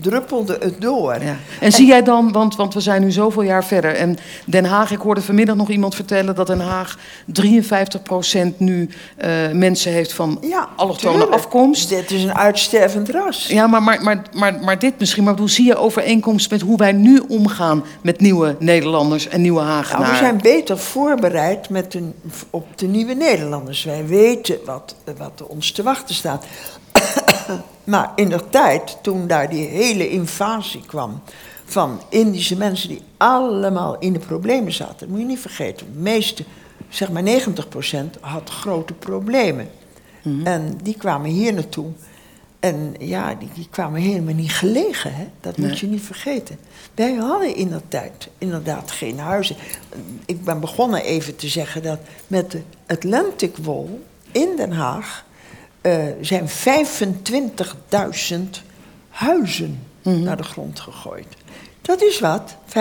druppelde het door. Ja. En zie jij dan, want, want we zijn nu zoveel jaar verder... en Den Haag, ik hoorde vanmiddag nog iemand vertellen... dat Den Haag 53% nu eh, mensen heeft van Ja, allochtone tuurlijk. afkomst... Dit is een uitstervend ras. Ja, maar, maar, maar, maar, maar dit misschien. Maar bedoel, zie je overeenkomst met hoe wij nu omgaan met nieuwe Nederlanders en nieuwe Nou, Hagenaren? we zijn beter voorbereid met de, op de nieuwe Nederlanders. Wij weten wat, wat ons te wachten staat. <coughs> maar in de tijd, toen daar die hele invasie kwam van Indische mensen die allemaal in de problemen zaten, dat moet je niet vergeten. De meeste, zeg maar 90%, had grote problemen. En die kwamen hier naartoe. En ja, die, die kwamen helemaal niet gelegen, hè? dat moet je niet vergeten. Wij hadden in dat tijd inderdaad geen huizen. Ik ben begonnen even te zeggen dat met de Atlantic Wall in Den Haag eh, zijn 25.000 huizen naar de grond gegooid. Dat is wat, 25.000.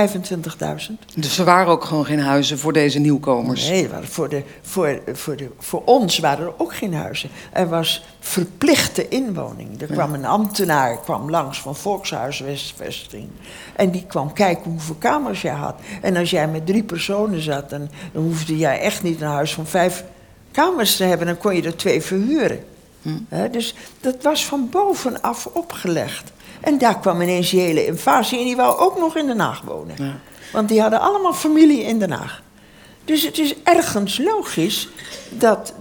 Dus er waren ook gewoon geen huizen voor deze nieuwkomers. Nee, voor, de, voor, voor, de, voor ons waren er ook geen huizen. Er was verplichte inwoning. Er kwam een ambtenaar kwam langs van Volkshuisvesting. En die kwam kijken hoeveel kamers jij had. En als jij met drie personen zat, dan, dan hoefde jij echt niet een huis van vijf kamers te hebben. Dan kon je er twee verhuren. Dus dat was van bovenaf opgelegd. En daar kwam ineens die hele invasie en die wou ook nog in Den Haag wonen. Want die hadden allemaal familie in Den Haag. Dus het is ergens logisch dat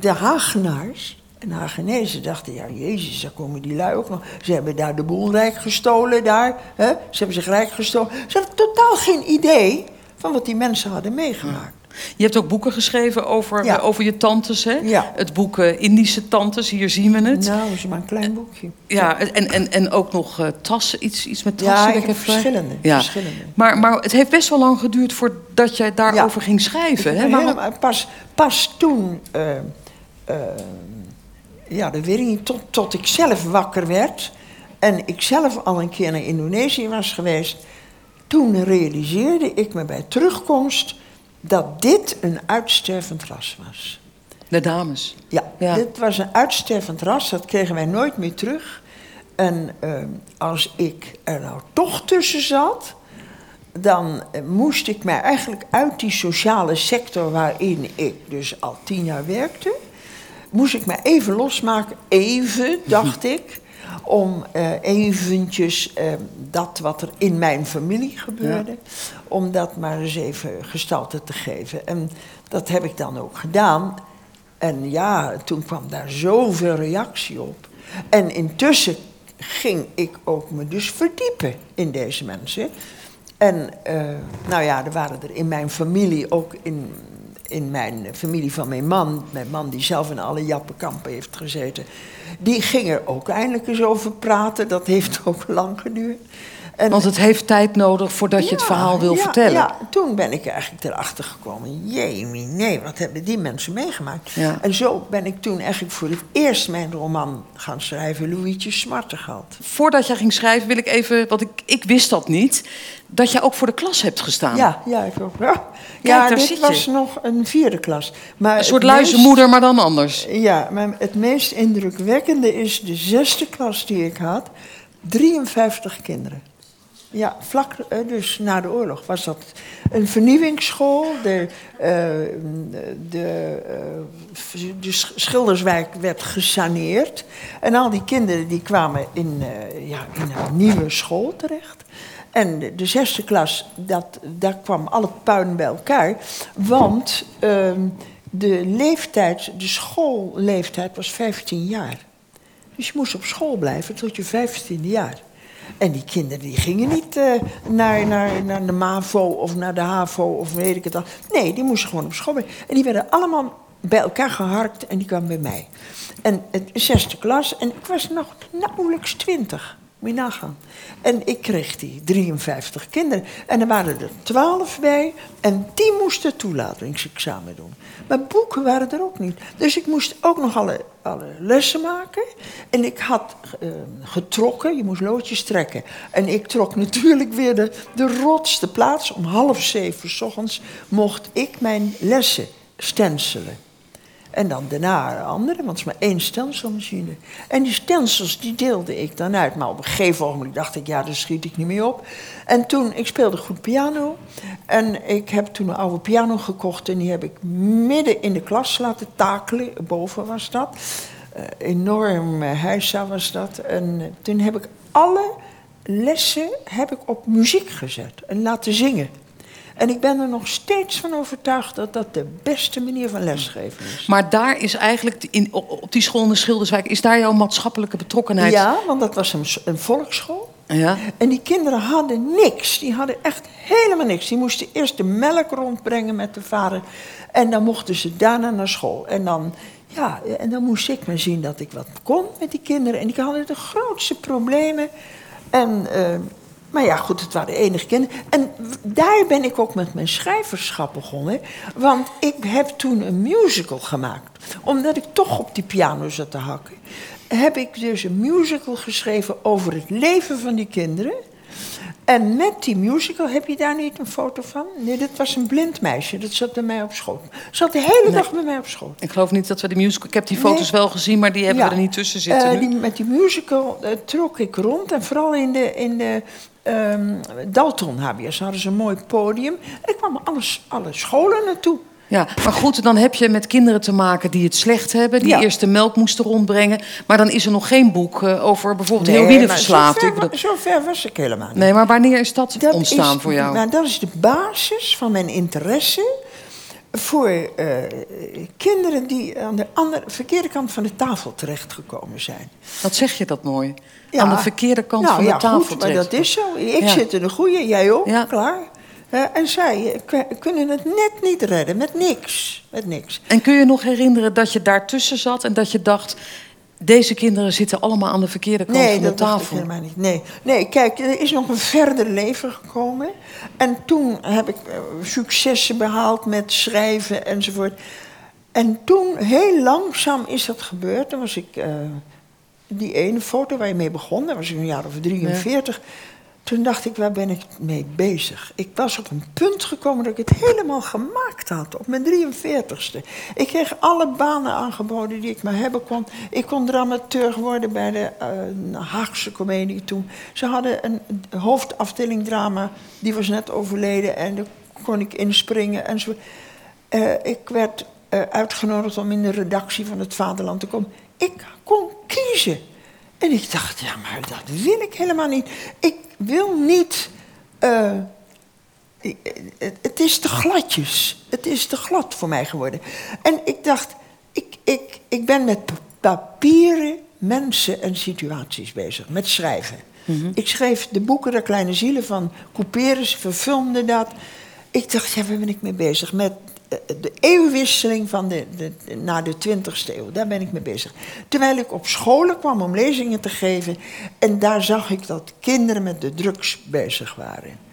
de Hagenaars en Hagenezen dachten... ja, jezus, daar komen die lui ook nog. Ze hebben daar de boel rijk gestolen, daar. Hè? Ze hebben zich rijk gestolen. Ze hadden totaal geen idee van wat die mensen hadden meegemaakt. Je hebt ook boeken geschreven over, Ja. over je tantes, hè? Ja. Het boek eh, Indische Tantes, hier zien we het. Nou, is maar een klein boekje. Ja, en, en, en ook nog eh, tassen, iets, iets met tassen. Ja, ik heb verschillende. Ja. verschillende. Maar, maar het heeft best wel lang geduurd voordat jij daarover ging schrijven. Hè? Helemaal- pas, pas toen, eh, ja, dat weet ik niet, tot, tot ik zelf wakker werd en ik zelf al een keer naar Indonesië was geweest, toen realiseerde ik me bij terugkomst dat dit een uitstervend ras was. De dames. Ja, Ja. dit was een uitstervend ras, dat kregen wij nooit meer terug. En eh, als ik er nou toch tussen zat, dan eh, moest ik mij eigenlijk uit die sociale sector waarin ik dus al tien jaar werkte, moest ik mij even losmaken, even, dacht <laughs> ik, om eh, eventjes eh, dat wat er in mijn familie gebeurde, om dat maar eens even gestalte te geven. En dat heb ik dan ook gedaan. En ja, toen kwam daar zoveel reactie op. En intussen ging ik ook me dus verdiepen in deze mensen. En eh, nou ja, er waren er in mijn familie, ook in, in mijn familie van mijn man, mijn man die zelf in alle jappenkampen heeft gezeten, die ging er ook eindelijk eens over praten. Dat heeft ook lang geduurd. En, Want het heeft tijd nodig voordat je het verhaal wil ja, vertellen. Ja, toen ben ik eigenlijk erachter gekomen. Jemie, nee, wat hebben die mensen meegemaakt? Ja. En zo ben ik toen eigenlijk voor het eerst mijn roman gaan schrijven, Louietje Smartegeld. Voordat jij ging schrijven wil ik even, want ik, ik wist dat niet, dat jij ook voor de klas hebt gestaan. Ja, ja, ik ook. Ja, ja daar dit zit je. was nog een vierde klas. Maar Een soort meest- luizenmoeder, maar dan anders. Ja, maar het meest indrukwekkende is de zesde klas die ik had. 53 kinderen. Ja, vlak eh, dus na de oorlog was dat een vernieuwingsschool. De, eh, de, eh, de Sch- Schilderswijk werd gesaneerd. En al die kinderen die kwamen in, ja, in een nieuwe school terecht. En de, de zesde klas, dat, daar kwam alle puin bij elkaar. Want ehm, de leeftijd, de schoolleeftijd was 15 jaar. Dus je moest op school blijven tot je 15e jaar. En die kinderen die gingen niet eh, naar, naar, naar de MAVO of naar de HAVO of weet ik het al. Nee, die moesten gewoon op school. En die werden allemaal bij elkaar geharkt en die kwamen bij mij. En het zesde klas en ik was nog nauwelijks 20. Moet nagaan. En ik kreeg die 53 kinderen. En er waren er 12 bij. En die moesten toelatingsexamen doen. Maar boeken waren er ook niet. Dus ik moest ook nog alle, alle lessen maken. En ik had eh, getrokken. Je moest loodjes trekken. En ik trok natuurlijk weer de, de rotste plaats. Om half zeven s ochtends mocht ik mijn lessen stencelen. En dan daarna andere, want het is maar één stencilmachine. En die stencils die deelde ik dan uit. Maar op een gegeven moment dacht ik, ja, daar schiet ik niet meer op. En toen, ik speelde goed piano. En ik heb toen een oude piano gekocht. En die heb ik midden in de klas laten takelen. Boven was dat. Eh, enorm uh, heisa was dat. En eh, toen heb ik alle lessen heb ik op muziek gezet. En laten zingen. En ik ben er nog steeds van overtuigd dat dat de beste manier van lesgeven is. Maar daar is eigenlijk, in, op die school in de Schilderswijk, is daar jouw maatschappelijke betrokkenheid? Ja, want dat was een, een volksschool. Ja. En die kinderen hadden niks. Die hadden echt helemaal niks. Die moesten eerst de melk rondbrengen met de vader. En dan mochten ze daarna naar school. En dan, ja, en dan moest ik maar zien dat ik wat kon met die kinderen. En die hadden de grootste problemen. En, eh, maar ja, goed, het waren de enige kinderen. En daar ben ik ook met mijn schrijverschap begonnen. Want ik heb toen een musical gemaakt. Omdat ik toch op die piano zat te hakken. Heb ik dus een musical geschreven over het leven van die kinderen. En met die musical, heb je daar niet een foto van? Nee, dat was een blind meisje. Dat zat bij mij op school. Zat de hele dag bij mij op school. Ik geloof niet dat we de musical... Ik heb die foto's Nee. wel gezien, maar die hebben Ja. we er niet tussen zitten nu. die, met die musical eh, trok ik rond. En vooral in de, in de ehm, Dalton HBS hadden ze een mooi podium. Er kwamen alle, alle scholen naartoe. Ja, maar goed, dan heb je met kinderen te maken die het slecht hebben, die Ja. eerst de melk moesten rondbrengen. Maar dan is er nog geen boek eh, over bijvoorbeeld Nee, heroïneverslaafd. bedoel- Zo ver, was ik helemaal niet. Nee, maar wanneer is dat, Dat ontstaan is- voor jou? Maar dat is de basis van mijn interesse voor eh, kinderen die aan de andere, verkeerde kant van de tafel terechtgekomen zijn. Wat zeg je dat mooi? Ja. Aan de verkeerde kant nou, van de ja, tafel Goed, maar dat is zo. Ik zit in de goede, jij ook, klaar. En zij eh, kunnen het net niet redden, met niks. Met niks. En kun je nog herinneren dat je daartussen zat en dat je dacht... deze kinderen zitten allemaal aan de verkeerde kant Nee, van de dat dacht ik tafel? helemaal niet. Nee. nee, kijk, er is nog een verder leven gekomen. En toen heb ik eh, successen behaald met schrijven enzovoort. En toen, heel langzaam is dat gebeurd. Dan was ik, eh, die ene foto waar je mee begon, dat was ik een jaar of 43. Toen dacht ik, waar ben ik mee bezig? Ik was op een punt gekomen dat ik het helemaal gemaakt had, op mijn 43ste. Ik kreeg alle banen aangeboden die ik maar hebben kon. Ik kon dramaturg worden bij de eh, Haagse Comedie toen. Ze hadden een hoofdafdeling drama, die was net overleden en daar kon ik inspringen en zo. Eh, ik werd eh, uitgenodigd om in de redactie van het Vaderland te komen. Ik kon kiezen. En ik dacht, ja, maar dat wil ik helemaal niet. Ik wil niet. eh, het, is te gladjes. Het is te glad voor mij geworden. En ik dacht, ik, ik, ik ben met pa- papieren mensen en situaties bezig. Met schrijven. Ik schreef de boeken De Kleine Zielen van Couperus, verfilmde dat. Ik dacht, ja, waar ben ik mee bezig? Met de eeuwwisseling van de- naar de 20ste eeuw. Daar ben ik mee bezig. Terwijl ik op scholen kwam om lezingen te geven. En daar zag ik dat kinderen met de drugs bezig waren.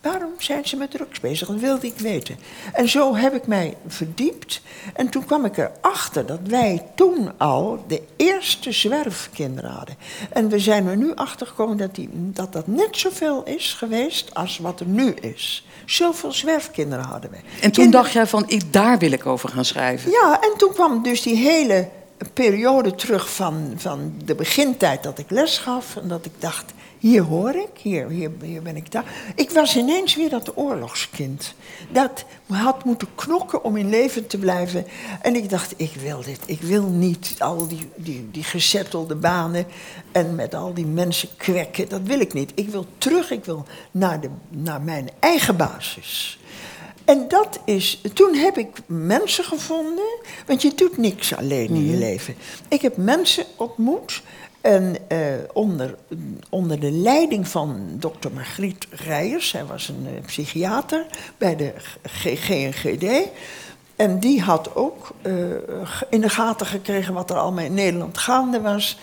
Waarom zijn ze met drugs bezig? Dat wilde ik weten. En zo heb ik mij verdiept. En toen kwam ik erachter dat wij toen al de eerste zwerfkinderen hadden. En we zijn er nu achter gekomen dat, die, dat dat net zoveel is geweest als wat er nu is. Zoveel zwerfkinderen hadden we. En toen Kinderen- dacht jij van, ik, daar wil ik over gaan schrijven. ja, en toen kwam dus die hele periode terug van, van de begintijd dat ik les gaf. En dat ik dacht, hier hoor ik, hier, hier, hier ben ik daar. Ik was ineens weer dat oorlogskind. Dat had moeten knokken om in leven te blijven. En ik dacht, ik wil dit. Ik wil niet al die, die, die gezettelde banen en met al die mensen kwekken. Dat wil ik niet. Ik wil terug, ik wil naar, de, naar mijn eigen basis. En dat is, toen heb ik mensen gevonden, want je doet niks alleen in je leven. Ik heb mensen ontmoet en eh, onder, onder de leiding van dokter Margriet Rijers, zij was een eh, psychiater bij de GNGD. En die had ook eh, in de gaten gekregen wat er allemaal in Nederland gaande was.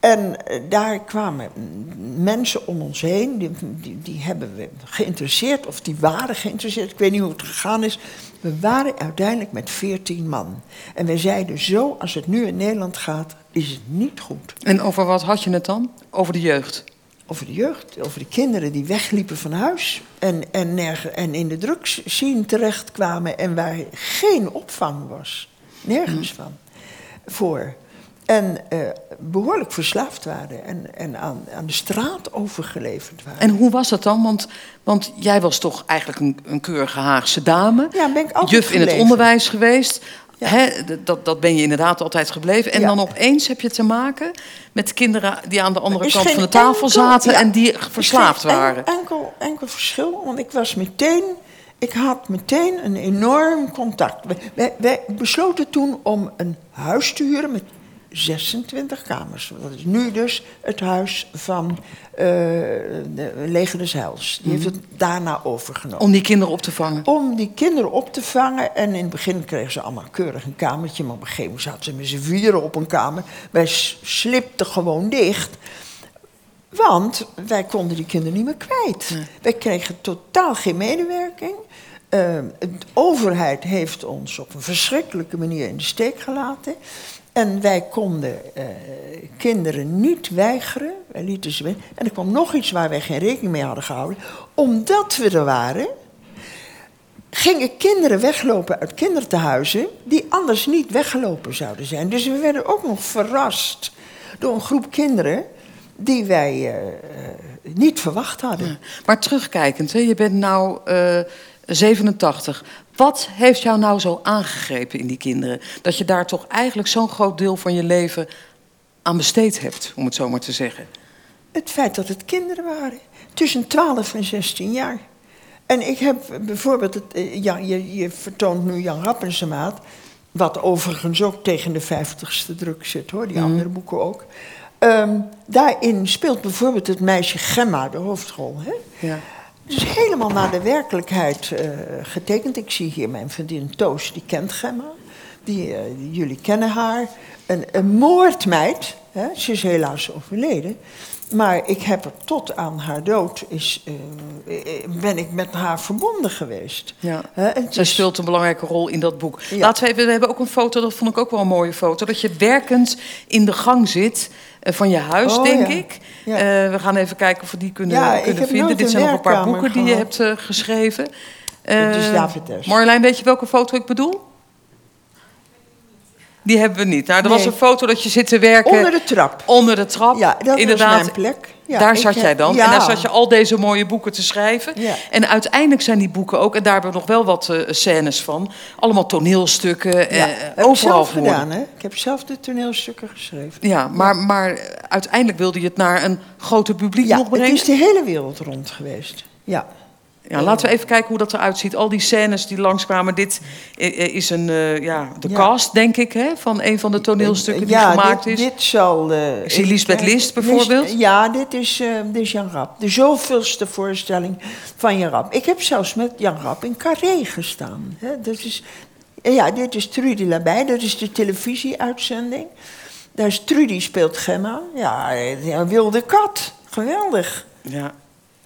En eh, daar kwamen mm, mensen om ons heen, die, die, die hebben we geïnteresseerd, of die waren geïnteresseerd, ik weet niet hoe het gegaan is. We waren uiteindelijk met veertien man. En we zeiden zo, als het nu in Nederland gaat, is het niet goed. En over wat had je het dan? Over de jeugd. Over de jeugd, over de kinderen die wegliepen van huis en, en, nergen, en in de drugs zien terechtkwamen en waar geen opvang was. Nergens van. Voor. En eh, behoorlijk verslaafd waren en, en aan, aan de straat overgeleverd waren. En hoe was dat dan? Want, want jij was toch eigenlijk een, een keurige Haagse dame. Ja, ben ik altijd Juf in het onderwijs geweest. Ja. Dat, dat ben je inderdaad altijd gebleven. En Ja. dan opeens heb je te maken met kinderen die aan de andere kant van de tafel enkel- zaten ja, en die verslaafd waren. Enkel, enkel verschil, want ik was meteen, ik had meteen een enorm contact. Wij, wij, wij besloten toen om een huis te huren met 26 kamers. Dat is nu dus het huis van eh de Leger des Heils. Die heeft het daarna overgenomen Om die kinderen op te vangen. om die kinderen op te vangen. En in het begin kregen ze allemaal keurig een kamertje. Maar op een gegeven moment zaten ze met z'n vieren op een kamer. Wij slipten gewoon dicht. Want wij konden die kinderen niet meer kwijt. Wij kregen totaal geen medewerking. Eh, de overheid heeft ons op een verschrikkelijke manier in de steek gelaten. En wij konden eh, kinderen niet weigeren. Wij lieten ze. En er kwam nog iets waar wij geen rekening mee hadden gehouden. Omdat we er waren, gingen kinderen weglopen uit kindertehuizen die anders niet weggelopen zouden zijn. Dus we werden ook nog verrast door een groep kinderen die wij eh, eh, niet verwacht hadden. Maar terugkijkend, hè, je bent nou eh, 87. Wat heeft jou nou zo aangegrepen in die kinderen? Dat je daar toch eigenlijk zo'n groot deel van je leven aan besteed hebt, om het zo maar te zeggen. Het feit dat het kinderen waren. Tussen 12 en 16 jaar. En ik heb bijvoorbeeld, het, eh, ja, je, je vertoont nu Jan Rappensemaat. Wat overigens ook tegen de 50ste druk zit hoor, die Mhm. andere boeken ook. Ehm, daarin speelt bijvoorbeeld het meisje Gemma de hoofdrol. Hè? Ja. Het is helemaal naar de werkelijkheid eh, getekend. Ik zie hier mijn vriendin Toos, die kent Gemma. Die, eh, jullie kennen haar. Een, een moordmeid. Hè? Ze is helaas overleden. Maar ik heb er tot aan haar dood is, eh, ben ik met haar verbonden geweest. Ja. Zij is- speelt een belangrijke rol in dat boek. Ja. Laten we even, we hebben ook een foto, dat vond ik ook wel een mooie foto. Dat je werkend in de gang zit van je huis, Oh, denk ja. ik. Ja. Eh, we gaan even kijken of we die kunnen, Ja, kunnen vinden. Dit zijn nog een paar boeken die je hebt eh, geschreven. Het is Eh, David S. Marjolein, weet je welke foto ik bedoel? Die hebben we niet. Nou, er was een foto dat je zit te werken Onder de trap. onder de trap. Ja, dat Inderdaad. was mijn plek. Ja, daar ik zat jij dan. ja. En daar zat je al deze mooie boeken te schrijven. Ja. En uiteindelijk zijn die boeken ook, en daar hebben we nog wel wat eh, scènes van, allemaal toneelstukken, eh, heb ik overal zelf geworden. gedaan, hè? Ik heb zelf de toneelstukken geschreven. Ja, maar, maar uiteindelijk wilde je het naar een groter publiek Ja, nog het brengen. is de hele wereld rond geweest. Ja. Ja, laten we even kijken hoe dat eruit ziet. Al die scènes die langskwamen. Dit eh, eh, is een, eh, ja, de Ja. cast, denk ik, hè, van een van de toneelstukken die ja, gemaakt dit, is. Dit zal... eh, Ik zie Lisbeth. List bijvoorbeeld. ja, dit is, eh, dit is Jan Rap. De zoveelste voorstelling van Jan Rap. Ik heb zelfs met Jan Rap in Carré gestaan. Hè. Dat is, ja, dit is Trudy Labij. Dat is de televisieuitzending. Daar is Trudy speelt Gemma. Ja, een wilde kat. Geweldig. Ja.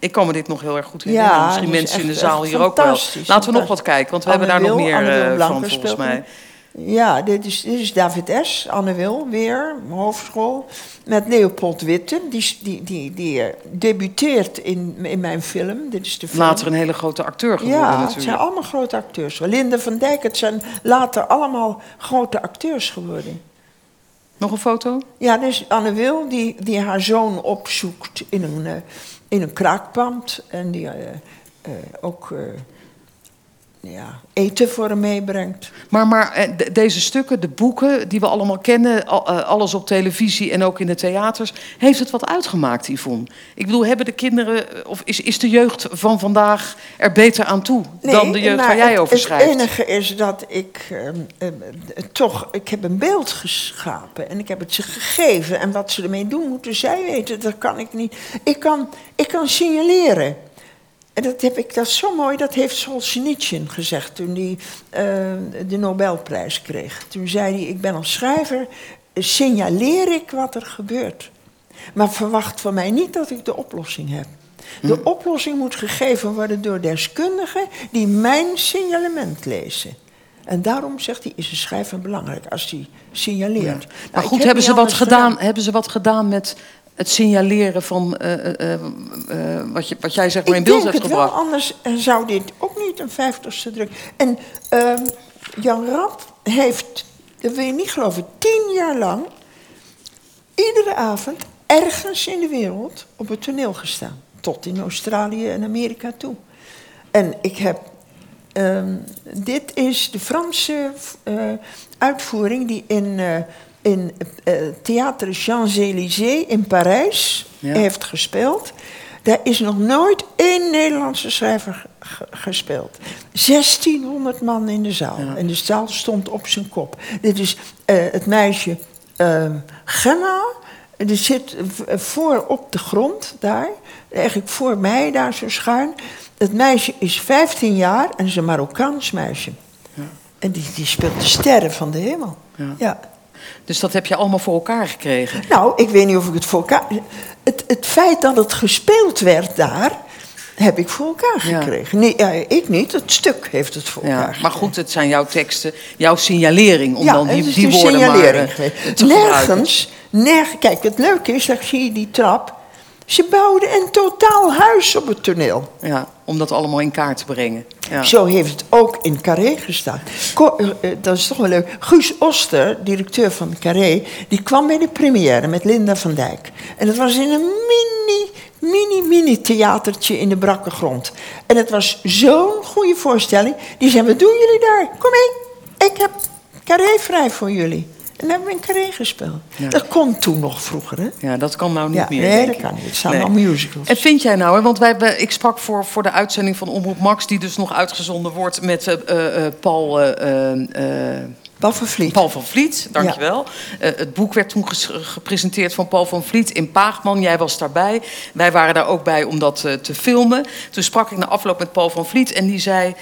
Ik kan me dit nog heel erg goed herinneren. Ja, Misschien mensen in de zaal hier ook wel. Laten we nog wat kijken, want we hebben daar nog meer eh, van volgens speelt mij. Ja, dit is, dit is David S. Anne Wil, weer, hoofdrol. Met Leopold Witte, die, die, die, die eh, debuteert in, in mijn film. Dit is de film. Later een hele grote acteur geworden Ja, het natuurlijk. zijn allemaal grote acteurs. Linde van Dijk, het zijn later allemaal grote acteurs geworden. Nog een foto? Ja, dus Anne Wil, die, die haar zoon opzoekt in een, eh, in een kraakpand. En die eh, eh, ook ja, eten voor hem meebrengt. Maar, maar eh, de- deze stukken, de boeken die we allemaal kennen, eh, alles op televisie en ook in de theaters, heeft het wat uitgemaakt, Yvonne? Ik bedoel, hebben de kinderen, eh, of is, is de jeugd van vandaag er beter aan toe dan de jeugd waar jij over schrijft? Het enige is dat ik ehm, ehm, eh, toch, ik heb een beeld geschapen en ik heb het ze gegeven. En wat ze ermee doen, moeten zij weten. Dat kan ik niet. Ik kan, ik kan signaleren. En dat, heb ik, dat is zo mooi, dat heeft Solzhenitsyn gezegd toen hij eh, de Nobelprijs kreeg. Toen zei hij, ik ben als schrijver, eh, signaleer ik wat er gebeurt. Maar verwacht van mij niet dat ik de oplossing heb. De oplossing moet gegeven worden door deskundigen die mijn signalement lezen. En daarom zegt hij, is een schrijver belangrijk als hij signaleert. Nou, Maar goed, heb hebben ze, wat gedaan, hebben ze wat gedaan met het signaleren van eh, wat, je, wat jij zeg maar in ik beeld denk hebt het wel, gebracht? anders zou dit ook niet een vijftigste druk. En ehm, Jan Rap heeft, dat wil je niet geloven, tien jaar lang... iedere avond ergens in de wereld op het toneel gestaan. Tot in Australië en Amerika toe. En ik heb... ehm, dit is de Franse uitvoering die in... in eh Theater Champs-Élysées in Parijs Ja. heeft gespeeld. Daar is nog nooit één Nederlandse schrijver ge- gespeeld. 1600 man in de zaal. En de zaal stond op zijn kop. Dit is eh, het meisje eh, Gemma. Die zit voor op de grond daar. Eigenlijk voor mij daar zo schuin. Het meisje is 15 jaar en is een Marokkaans meisje. En die, die speelt de sterren van de hemel. Ja. Ja. Dus dat heb je allemaal voor elkaar gekregen. Nou, ik weet niet of ik het voor elkaar. Het, het feit dat het gespeeld werd daar, heb ik voor elkaar Ja. gekregen. Nee, ja, ik niet, het stuk heeft het voor elkaar Ja, maar gekregen. goed, het zijn jouw teksten, jouw signalering om ja, dan die, woorden maar signalering eh, geweest. te. Nergens, nergens. Kijk, het leuke is, dat zie je die trap. Ze bouwden een totaal huis op het toneel. Ja, om dat allemaal in kaart te brengen. Zo heeft het ook in Carré gestaan. Eh, eh, dat is toch wel leuk. Guus Oster, directeur van Carré, die kwam bij de première met Linda van Dijk. En dat was in een mini, mini-mini-theatertje in de brakke grond. En het was zo'n goede voorstelling. Die zei, wat doen jullie daar? Kom mee, ik heb carré vrij voor jullie. En hebben we een carré gespeeld. Ja. Dat kon toen nog vroeger, hè? Ja, dat kan nou niet Ja, meer. nee, dat kan niet. Het zijn Nee. al musicals. En vind jij nou, hè, want wij, hebben- ik sprak voor, voor de uitzending van Omroep Max, die dus nog uitgezonden wordt met eh, eh, eh, Paul, Paul van Vliet. Paul van Vliet. Dankjewel. Het boek werd toen gepresenteerd van Paul van Vliet in Paagman. Jij was daarbij. Wij waren daar ook bij om dat te filmen. Toen sprak ik na afloop met Paul van Vliet en die zei.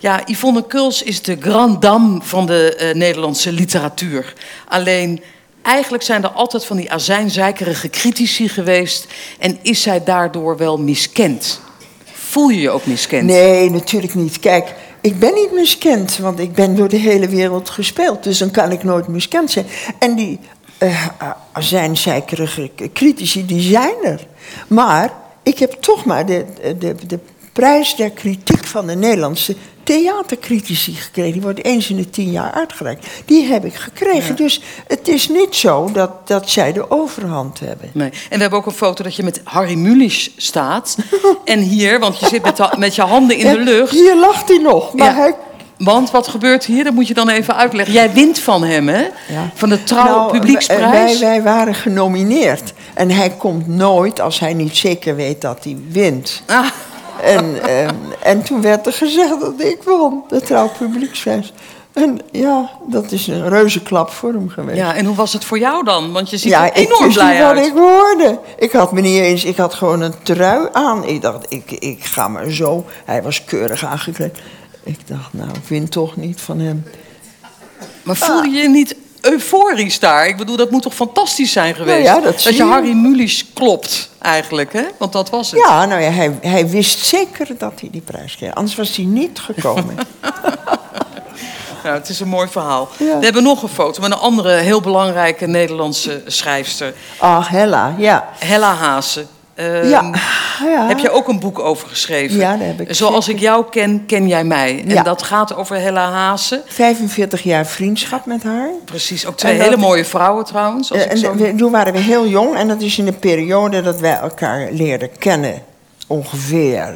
Ja, Yvonne Kuls is de grand dame van de eh, Nederlandse literatuur. Alleen, eigenlijk zijn er altijd van die azijnzeikerige critici geweest... en is zij daardoor wel miskend? Voel je je ook miskend? Nee, natuurlijk niet. Kijk, ik ben niet miskend, want ik ben door de hele wereld gespeeld. Dus dan kan ik nooit miskend zijn. En die eh azijnzeikerige critici, die zijn er. Maar ik heb toch maar de, de, de prijs der kritiek van de Nederlandse theatercritici gekregen. Die wordt eens in de tien jaar uitgereikt. Die heb ik gekregen. Dus het is niet zo dat, dat zij de overhand hebben. Nee. En we hebben ook een foto dat je met Harry Mulisch staat. <laughs> en hier, want je zit met, de- met je handen in de lucht. Hier lacht hij nog, maar Ja. hij Want wat gebeurt hier? Dat moet je dan even uitleggen. Jij wint van hem, hè? Ja. Van de Trouw Nou, Publieksprijs. Wij, wij waren genomineerd. En hij komt nooit als hij niet zeker weet dat hij wint. Ah, En, ehm, en toen werd er gezegd dat ik won, de Trouw Publieksprijs. En ja, dat is een reuze klap voor hem geweest. ja, en hoe was het voor jou dan? Want je ziet Ja, er ik enorm wist blij niet wat uit. ik hoorde. Ik had me niet eens, ik had gewoon een trui aan. Ik dacht, ik, ik ga maar zo. Hij was keurig aangekleed. Ik dacht, nou, ik win toch niet van hem. Maar voel je je niet euforisch daar? Ik bedoel, dat moet toch fantastisch zijn geweest? Nou ja, dat je je. Harry Mulisch klopt, eigenlijk, hè? Want dat was het. Ja, nou ja, hij, hij wist zeker dat hij die prijs kreeg. Anders was hij niet gekomen. <laughs> Nou, het is een mooi verhaal. Ja. We hebben nog een foto met een andere heel belangrijke Nederlandse schrijfster. Ah, Hella, ja. Hella Haase. Ehm, Ja, ja. Heb je ook een boek over geschreven? Ja, daar heb ik Zoals zeker. ik jou ken, ken jij mij. En Ja. dat gaat over Hella Haase. 45 jaar vriendschap met haar. Precies, ook twee En hele mooie vrouwen trouwens. Als Eh, ik en zo... we- toen waren we heel jong en dat is in de periode dat wij elkaar leerden kennen. Ongeveer.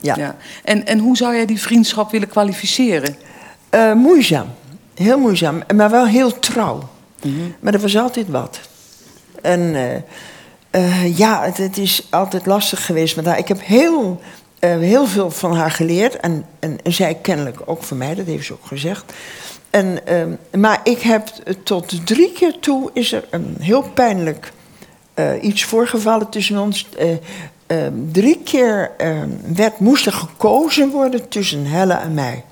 Ja. ja. en, en hoe zou jij die vriendschap willen kwalificeren? Eh, moeizaam. Heel moeizaam, maar wel heel trouw. Mhm. Maar er was altijd wat. En eh, ja, het, is altijd lastig geweest met haar. Ik heb heel, eh, heel veel van haar geleerd. En, en, zij kennelijk ook van mij, dat heeft ze ook gezegd. En, ehm, maar ik heb eh, tot drie keer toe is er een heel pijnlijk iets voorgevallen tussen ons. Eh, ehm, drie keer ehm, werd, moest er gekozen worden tussen Helle en mij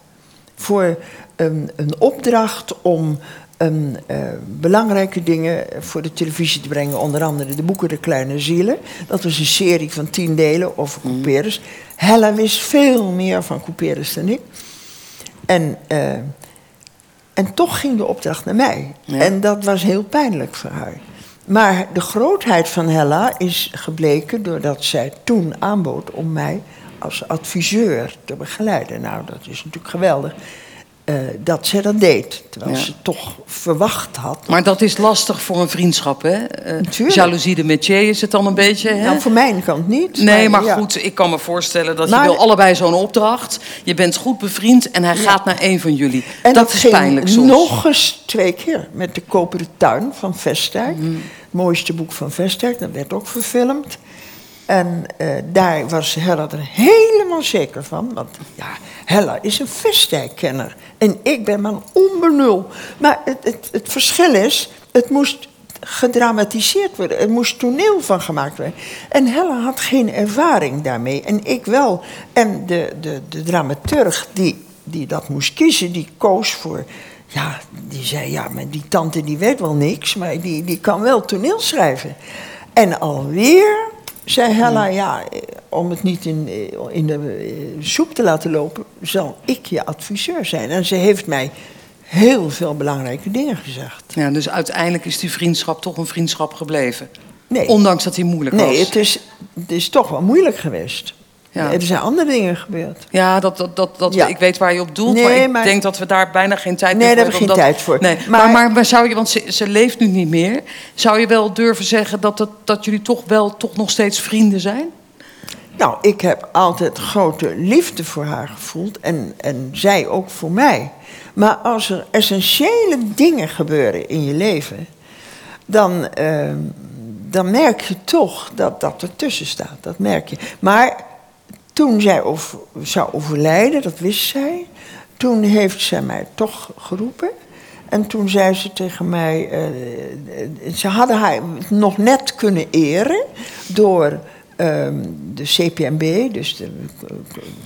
voor een opdracht om een, eh, belangrijke dingen voor de televisie te brengen. Onder andere de boeken De Kleine Zielen. Dat was een serie van tien delen over couperus. Hella wist veel meer van couperus dan ik. En, eh, en toch ging de opdracht naar mij. Ja. En dat was heel pijnlijk voor haar. Maar de grootheid van Hella is gebleken doordat zij toen aanbood om mij als adviseur te begeleiden. Nou, dat is natuurlijk geweldig. Eh, dat zij dat deed. Terwijl Ja. ze toch verwacht had. Maar dat is lastig voor een vriendschap, hè? Natuurlijk. jaloezie de métier is het dan een beetje, hè? Nou, voor mijn kant niet. Nee, maar ja. goed, ik kan me voorstellen dat Maar- je wil allebei zo'n opdracht. Je bent goed bevriend en hij gaat naar een van jullie. En dat is pijnlijk soms. nog eens twee keer met de Koperen Tuin van Vestdijk. Mhm. Het mooiste boek van Vestdijk, dat werd ook verfilmd. En eh, daar was Hella er helemaal zeker van. Want ja, Hella is een Vestdijk-kenner. En ik ben maar een onbenul. Maar het, het, het verschil is, het moest gedramatiseerd worden. Er moest toneel van gemaakt worden. En Hella had geen ervaring daarmee. En ik wel. En de, de, de dramaturg die, die dat moest kiezen, die koos voor... Ja, die zei, ja, maar die tante die weet wel niks... maar die, die kan wel toneel schrijven. En alweer zei Hella, ja, eh, om het niet in, eh, in de eh, soep te laten lopen... zal ik je adviseur zijn. En ze heeft mij heel veel belangrijke dingen gezegd. Ja, dus uiteindelijk is die vriendschap toch een vriendschap gebleven. Nee. Ondanks dat hij moeilijk was. Nee, het is, het is toch wel moeilijk geweest. Ja. Er zijn andere dingen gebeurd. Ja, dat, dat, dat, dat, Ja. ik weet waar je op doelt. Nee, maar ik maar- denk dat we daar bijna geen tijd Nee, meer daar voor hebben we geen tijd voor. Nee. Maar, Maar- zou je, want ze, ze leeft nu niet meer. Zou je wel durven zeggen dat, dat, dat jullie toch wel toch nog steeds vrienden zijn? Nou, ik heb altijd grote liefde voor haar gevoeld en, en zij ook voor mij. Maar als er essentiële dingen gebeuren in je leven, dan, eh, dan merk je toch dat dat ertussen staat. Dat merk je. Maar toen zij over, zou overlijden, dat wist zij, toen heeft zij mij toch geroepen. En toen zei ze tegen mij, eh, ze hadden haar nog net kunnen eren door ehm, de CPMB, dus de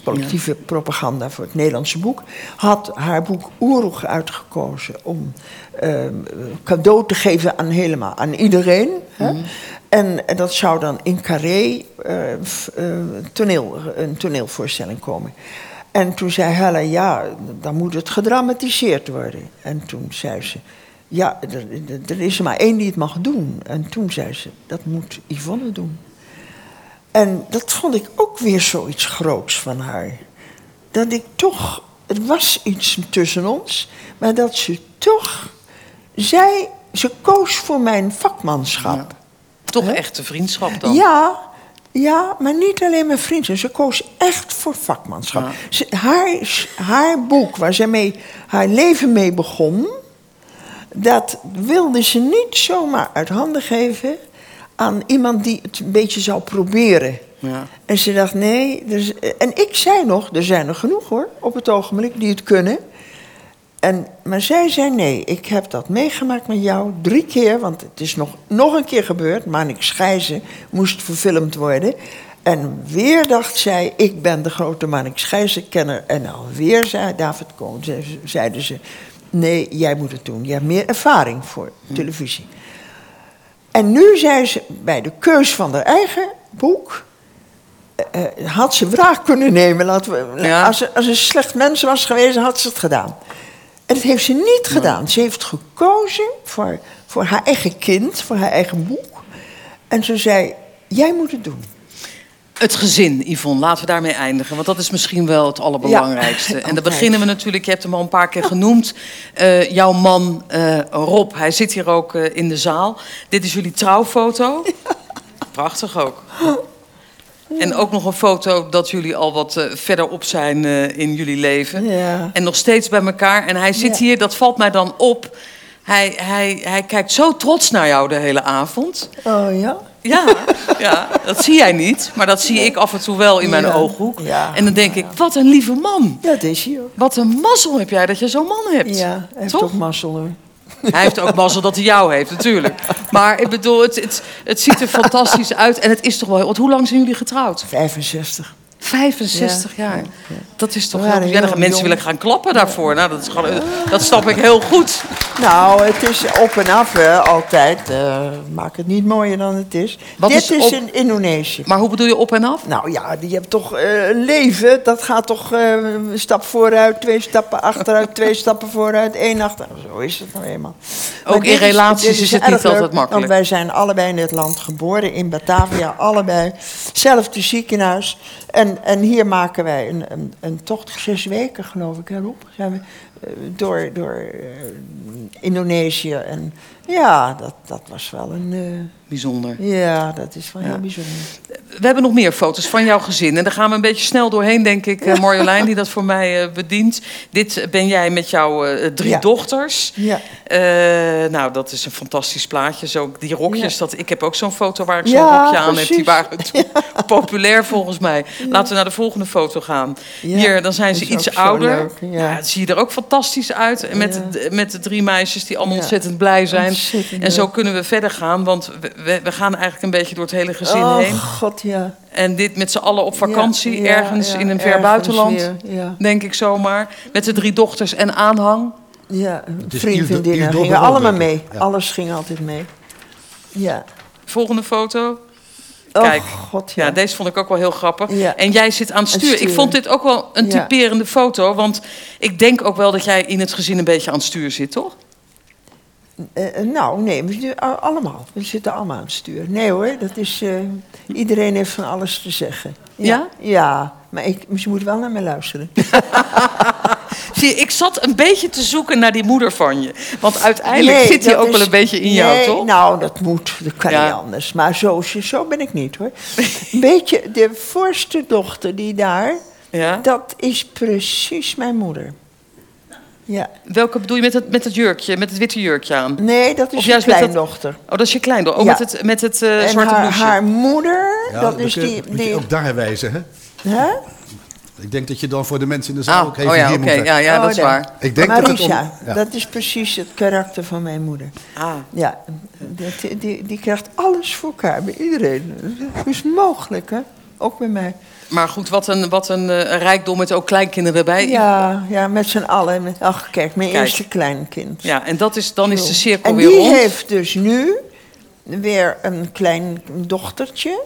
collectieve propaganda voor het Nederlandse boek, had haar boek Oeroeg uitgekozen om ehm, cadeau te geven aan helemaal aan iedereen. Hè? En, dat zou dan in Carré eh, eh, toneel, een toneelvoorstelling komen. En toen zei Hella, ja, dan moet het gedramatiseerd worden. En toen zei ze, ja, er is er maar één die het mag doen. En toen zei ze, dat moet Yvonne doen. En dat vond ik ook weer zoiets groots van haar. Dat ik toch, er was iets tussen ons, maar dat ze toch, zij, ze koos voor mijn vakmanschap. Toch echte vriendschap dan? Ja, ja, maar niet alleen mijn vriendin. Ze koos echt voor vakmanschap. Ja. Ze, haar, haar boek, waar ze mee, haar leven mee begon... dat wilde ze niet zomaar uit handen geven... aan iemand die het een beetje zou proberen. Ja. En ze dacht, nee... en ik zei nog, er zijn er genoeg hoor, op het ogenblik, die het kunnen... En, maar zij zei nee, ik heb dat meegemaakt met jou drie keer, want het is nog, nog een keer gebeurd. Manix Gijzen moest verfilmd worden. En weer dacht zij, ik ben de grote Manix Gijzen-kenner. En alweer zei David Koon, ze- zeiden ze, nee, jij moet het doen. Je hebt meer ervaring voor televisie. En nu zei ze, bij de keus van haar eigen boek... eh, eh, had ze wraak kunnen nemen. Laten we, Ja. als, ze, als ze een slecht mens was geweest, had ze het gedaan. En dat heeft ze niet gedaan. Ze heeft gekozen voor, voor haar eigen kind, voor haar eigen boek. En ze zei, jij moet het doen. Het gezin, Yvonne, laten we daarmee eindigen. Want dat is misschien wel het allerbelangrijkste. Ja, en dan beginnen we natuurlijk, je hebt hem al een paar keer genoemd. eh, jouw man eh, Rob, hij zit hier ook eh, in de zaal. Dit is jullie trouwfoto. Prachtig ook. En ook nog een foto dat jullie al wat eh, verderop zijn eh, in jullie leven. Ja. En nog steeds bij elkaar. En hij zit Ja. hier, dat valt mij dan op. Hij, hij, hij kijkt zo trots naar jou de hele avond. Oh ja? Ja, ja, dat zie jij niet. Maar dat zie ik af en toe wel in mijn Ja. ooghoek. Ja. En dan denk ik, wat een lieve man. Ja, dat is hij ook. Wat een mazzel heb jij dat je zo'n man hebt. Ja, hij heeft Toch? ook mazzel hoor. Hij heeft ook mazzel dat hij jou heeft, natuurlijk. Maar ik bedoel, het, het, het ziet er fantastisch uit. En het is toch wel... Want hoe lang zijn jullie getrouwd? 65. 65 Ja. jaar. Dat is toch heel... Ja, dan heel gaan mensen willen gaan klappen daarvoor. Nou, dat, is gewoon, dat snap ik heel goed. Nou, het is op en af hè, altijd. eh, maak het niet mooier dan het is. Wat Dit is is, op- in Indonesië. Maar hoe bedoel je op en af? Nou ja, die hebt toch eh, een leven. Dat gaat toch eh, een stap vooruit, twee stappen achteruit, <laughs> twee stappen vooruit, één achter. Zo is het nou eenmaal. Ook in relaties is het niet altijd makkelijk. Want wij zijn allebei in dit land geboren, in Batavia, allebei. Zelfde ziekenhuis. En, en hier maken wij een, een, een tocht, zes weken geloof ik, hè Rob? Zijn we, eh, door door eh, Indonesië. En ja, dat, dat was wel een... eh, Bijzonder. ja, dat is wel Ja. heel bijzonder. We hebben nog meer foto's van jouw gezin. En daar gaan we een beetje snel doorheen, denk ik. eh, Marjolein, die dat voor mij eh, bedient. Dit ben jij met jouw drie Ja. dochters. Ja. Nou, dat is een fantastisch plaatje. Zo, die rokjes, dat, ik heb ook zo'n foto waar ik zo'n rokje aan heb. Die precies. waren <laughs> toen populair volgens mij. Laten we naar de volgende foto gaan. Hier, dan zijn ze iets ouder. ja. het zie je er ook fantastisch uit. Met, met de drie meisjes die allemaal ontzettend blij zijn. En zo kunnen we verder gaan. Want we, we, we gaan eigenlijk een beetje door het hele gezin oh, heen. god, ja. En dit met z'n allen op vakantie, Ja, ja, ergens ja, in een ver ergens buitenland, weer, ja. denk ik zomaar. Met de drie dochters en aanhang. Ja, vriend, Yves- vriendinnen gingen allemaal mee. Alles ging altijd mee. Ja. Volgende foto. Oh, Kijk, god, Ja, ja. deze vond ik ook wel heel grappig. Ja. En jij zit aan het stuur. Ik vond dit ook wel een Ja. typerende foto. Want ik denk ook wel dat jij in het gezin een beetje aan het stuur zit, toch? Eh, eh, nou, nee, we zitten a- allemaal. We zitten allemaal aan het stuur. Nee hoor, dat is, eh, iedereen heeft van alles te zeggen. Ja? Ja, maar ik, ze moet wel naar mij luisteren. <laughs> Zie je, ik zat een beetje te zoeken naar die moeder van je. Want uiteindelijk Nee, zit die ook wel een beetje in jou, toch? Nou, dat moet. Dat kan Ja. niet anders. Maar zo, zo ben ik niet hoor. <laughs> Een beetje, de voorste dochter die daar, Ja? dat is precies mijn moeder. Ja. Welke bedoel je met het, met het jurkje, met het witte jurkje aan? Nee, dat Of is met dat- kleindochter. Oh, dat is je kleindochter. Oh, Ja. met het, met het eh, En zwarte haar, blouseje. haar moeder, Ja, dat is je- die... moet je die ook daar wijzen, hè? hè? Ik denk dat je dan voor de mensen in de zaal Ah, ook even oh ja, hier moet. Ja, ja, Oh, dat is daar. waar. Ik denk dat het om- ja. dat is precies het karakter van mijn moeder. Ah. Ja, die, die, die krijgt alles voor elkaar bij iedereen. Dat is mogelijk, hè? Ook bij mij. Maar goed, wat een, wat een eh, rijkdom met ook kleinkinderen bij. Ja, ja met z'n allen. Ach, kijk, mijn Kijk. eerste kleinkind. Ja, en dat is, dan is de cirkel en weer die rond. heeft dus nu weer een klein dochtertje.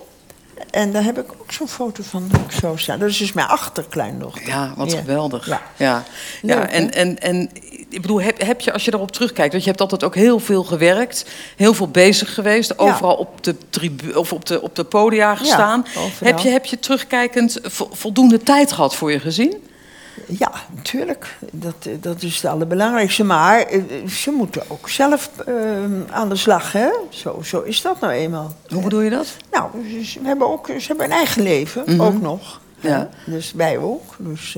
En daar heb ik ook zo'n foto van dat ik zo staan. Dat is dus mijn achterkleindochter. Ja, wat Ja. geweldig. Ja. Ja. Ja. Leuk, en, en, en ik bedoel, heb, heb je als je erop terugkijkt, want je hebt altijd ook heel veel gewerkt, heel veel bezig geweest, overal op de tribu of op de, op de podia gestaan. heb, je, heb je terugkijkend vo- voldoende tijd gehad voor je gezin? Ja, natuurlijk. Dat, eh, dat is het allerbelangrijkste. Maar eh, ze moeten ook zelf eh, aan de slag, hè? Zo, zo is dat nou eenmaal. Hoe bedoel je dat? Nou, ze, hebben ook ze hebben een eigen leven, ook nog. Mhm. Ja. Dus wij ook. Dus,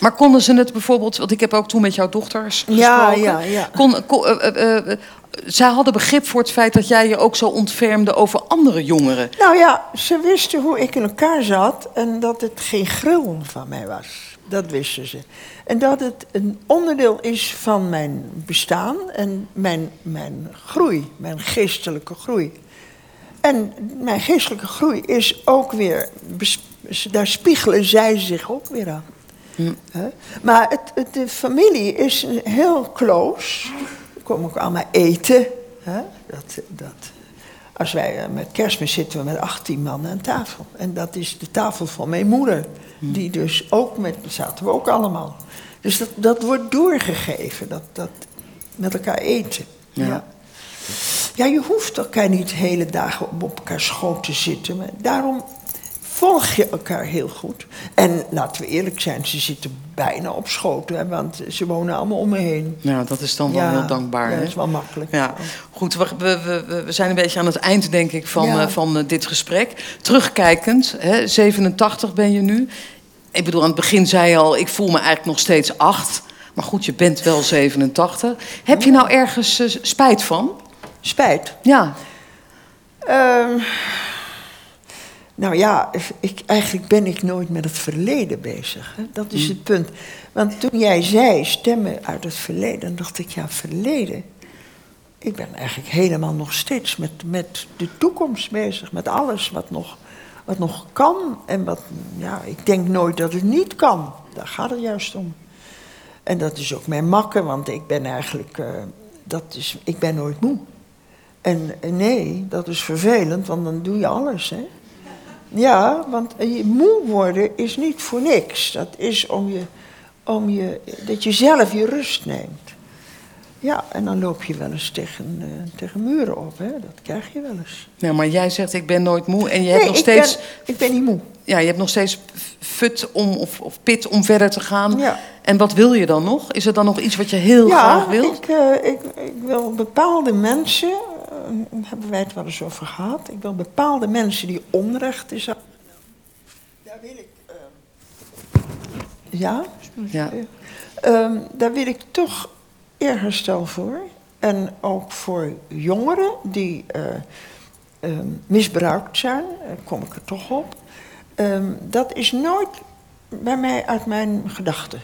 Maar konden ze het bijvoorbeeld, want ik heb ook toen met jouw dochters Ja, gesproken. ja, ja. Kon, kon, eh, zij hadden begrip voor het feit dat jij je ook zo ontfermde over andere jongeren. Nou ja, ze wisten hoe ik in elkaar zat en dat het geen gril van mij was. Dat wisten ze. En dat het een onderdeel is van mijn bestaan en mijn, mijn groei, mijn geestelijke groei. En mijn geestelijke groei is ook weer, bes- daar spiegelen zij zich ook weer aan. Hè? Maar het, het- de familie is heel close. We komen ook allemaal eten. Hè? Dat, dat, als wij eh, met kerstmis zitten we met 18 man aan tafel. En dat is de tafel van mijn moeder. Die dus ook met, zaten we ook allemaal. Dus dat, dat wordt doorgegeven, dat, dat met elkaar eten. Ja. Ja, je hoeft elkaar niet hele dagen op op elkaar schoot te zitten. Maar daarom volg je elkaar heel goed. En laten we eerlijk zijn, ze zitten bijna op schoot. Hè, want ze wonen allemaal om me heen. Ja, dat is dan wel heel dankbaar. Ja, dat is wel makkelijk. Ja, goed, we, we, we, we zijn een beetje aan het eind, denk ik, van, Ja. eh, van eh, dit gesprek. Terugkijkend, hè, 87 ben je nu. Ik bedoel, aan het begin zei je al, ik voel me eigenlijk nog steeds acht. Maar goed, je bent wel 87. Heb je nou ergens eh, spijt van? Spijt. Ja. Ehm, nou ja, ik, eigenlijk ben ik nooit met het verleden bezig. Hè? Dat is het punt. Want toen jij zei stemmen uit het verleden, dacht ik, ja, verleden. Ik ben eigenlijk helemaal nog steeds met, met de toekomst bezig. Met alles wat nog, wat nog kan. En wat, ja, ik denk nooit dat het niet kan. Daar gaat het juist om. En dat is ook mijn makken, want ik ben eigenlijk, eh, dat is, ik ben nooit moe. En eh, nee, dat is vervelend, want dan doe je alles, hè. Ja, want je moe worden is niet voor niks. Dat is om je, om je, dat je zelf je rust neemt. Ja, en dan loop je wel eens tegen, eh, tegen muren op, hè. Dat krijg je wel eens. ja, maar jij zegt ik ben nooit moe en je hebt nee, nog ik steeds, ben, ik ben niet moe. ja, je hebt nog steeds fut om, of, of pit om verder te gaan. Ja. En wat wil je dan nog? Is er dan nog iets wat je heel ja, graag wilt? Ik, eh, ik, ik wil bepaalde mensen, hebben wij het wel eens over gehad. Ik wil bepaalde mensen die onrecht is. aan- Daar wil ik. eh, ja? Ja. Ehm, daar wil ik toch eerherstel voor. En ook voor jongeren die eh, ehm, misbruikt zijn, daar kom ik er toch op. Ehm, dat is nooit bij mij uit mijn gedachten.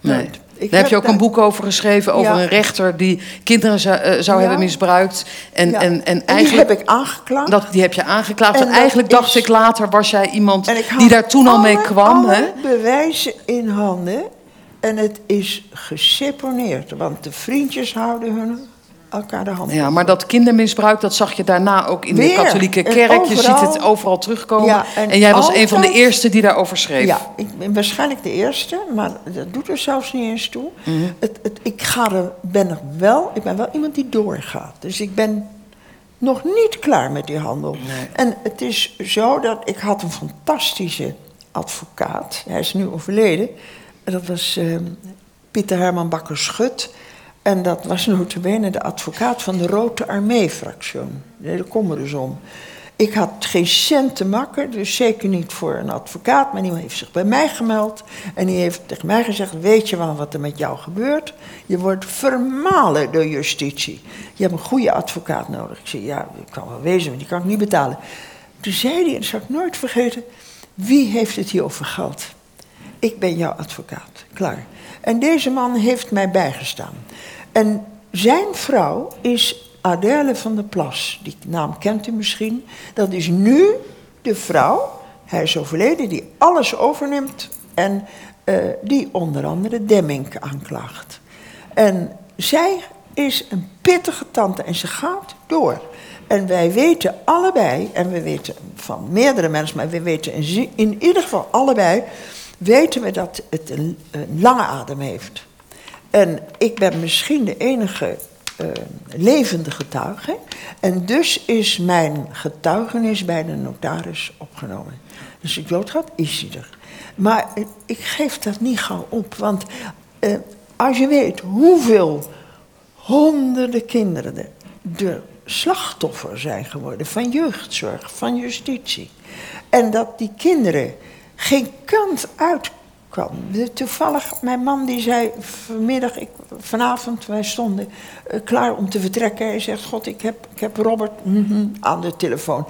Nee. Nooit. Ik Daar heb je ook een boek over geschreven, over Ja. een rechter die kinderen zou, eh, zou Ja. hebben misbruikt. En, Ja. en, en die eigenlijk, heb ik aangeklaagd. dat, die heb je aangeklaagd. En eigenlijk dacht ik later, was jij iemand had die daar toen al mee kwam. alle Hè? bewijzen in handen. En het is geseponeerd. Want de vriendjes houden hun elkaar de hand Ja, maar dat kindermisbruik, dat zag je daarna ook in de katholieke kerk. Je ziet het overal terugkomen. Ja, en, en jij was een van de eerste die daarover schreef. Ja, ik ben waarschijnlijk de eerste, maar dat doet er zelfs niet eens toe. Mhm. het, het, ik ga er, ben er wel, ik ben wel iemand die doorgaat. Dus ik ben nog niet klaar met die handel. En het is zo dat ik had een fantastische advocaat. Hij is nu overleden. En dat was eh, Pieter Herman Bakker-Schut. En dat was notabene de advocaat van de Rode Armee-fractie. Daar komen we dus om. Ik had geen cent te makken, dus zeker niet voor een advocaat. Maar die heeft zich bij mij gemeld. En die heeft tegen mij gezegd: Weet je wel wat er met jou gebeurt? Je wordt vermalen door justitie. Je hebt een goede advocaat nodig. Ik zei: Ja, ik kan wel wezen, maar die kan ik niet betalen. Toen zei hij, en dat zal ik nooit vergeten: Wie heeft het hier over geld? Ik ben jouw advocaat. Klaar. En deze man heeft mij bijgestaan. En zijn vrouw is Adèle van der Plas. Die naam kent u misschien. Dat is nu de vrouw, hij is overleden, die alles overneemt. En eh, die onder andere Demmink aanklaagt. En zij is een pittige tante en ze gaat door. En wij weten allebei, en we weten van meerdere mensen, maar we weten in, ieder geval allebei, weten we dat het een lange adem heeft. En ik ben misschien de enige eh, levende getuige. En dus is mijn getuigenis bij de notaris opgenomen. Dus ik doodgaat, is hij er. Maar eh, ik geef dat niet gauw op. Want eh, als je weet hoeveel honderden kinderen de, de slachtoffer zijn geworden van jeugdzorg, van justitie. En dat die kinderen geen kant uit Toevallig, mijn man die zei vanmiddag, ik, vanavond, wij stonden eh, klaar om te vertrekken. Hij zegt, god, ik heb, ik heb Robert mhm, aan de telefoon.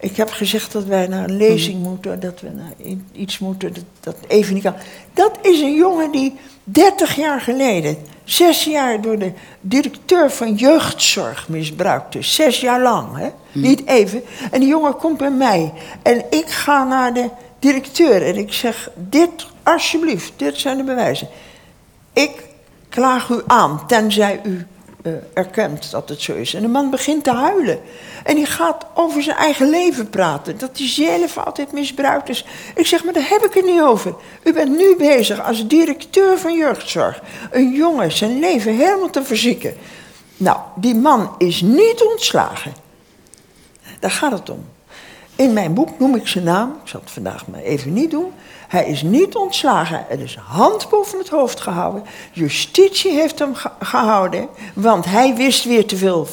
Ik heb gezegd dat wij naar een lezing moeten, dat we naar iets moeten, dat, dat even niet kan. Dat is een jongen die 30 jaar geleden, zes jaar door de directeur van jeugdzorg misbruikte. Zes jaar lang, hè? niet even. En die jongen komt bij mij. En ik ga naar de directeur en ik zeg, dit alsjeblieft, dit zijn de bewijzen. Ik klaag u aan, tenzij u eh, erkent dat het zo is. En de man begint te huilen. En die gaat over zijn eigen leven praten. Dat hij zelf altijd misbruikt is. Ik zeg, maar daar heb ik het niet over. U bent nu bezig als directeur van jeugdzorg. Een jongen zijn leven helemaal te verzieken. Nou, die man is niet ontslagen. Daar gaat het om. In mijn boek noem ik zijn naam. Ik zal het vandaag maar even niet doen. Hij is niet ontslagen. Er is hand boven het hoofd gehouden. Justitie heeft hem ge- gehouden. Want hij wist weer te veel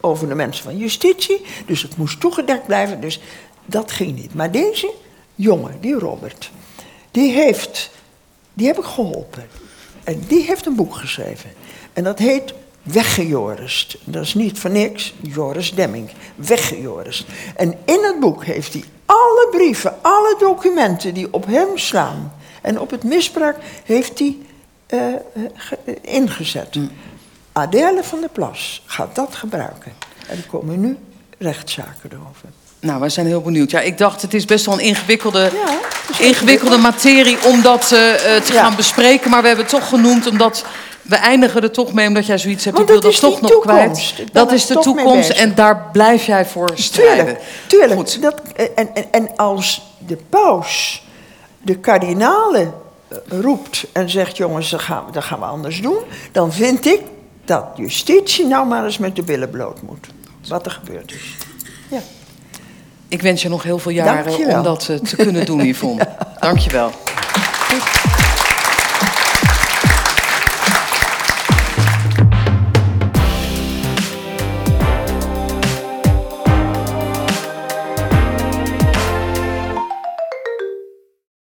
over de mensen van justitie. Dus het moest toegedekt blijven. Dus dat ging niet. Maar deze jongen, die Robert, die heeft, die heb ik geholpen. En die heeft een boek geschreven. En dat heet Weggejorist. Dat is niet voor niks, Joris Demming. Weggejorist. En in het boek heeft hij alle brieven, alle documenten die op hem slaan. En op het misbruik heeft hij eh, eh, eh, ingezet. Adèle van der Plas gaat dat gebruiken. En er komen nu rechtszaken erover. Nou, wij zijn heel benieuwd. Ja, ik dacht, het is best wel een ingewikkelde, Ja, ingewikkelde materie om dat eh, eh, te Ja. gaan bespreken. Maar we hebben het toch genoemd omdat we eindigen er toch mee omdat jij zoiets hebt. Want ik wil dat toch nog kwijt. toekomst. Dat is de toekomst en daar blijf jij voor strijden. Tuurlijk, tuurlijk. Goed. Dat, en, en, en als de paus de kardinalen eh, roept en zegt: jongens, dat gaan, we- dat gaan we anders doen, dan vind ik dat justitie nou maar eens met de billen bloot moet. Wat er gebeurd is. Ja. Ik wens je nog heel veel jaren Dankjewel. om dat eh, te kunnen doen, <laughs> Yvonne. Dank je wel.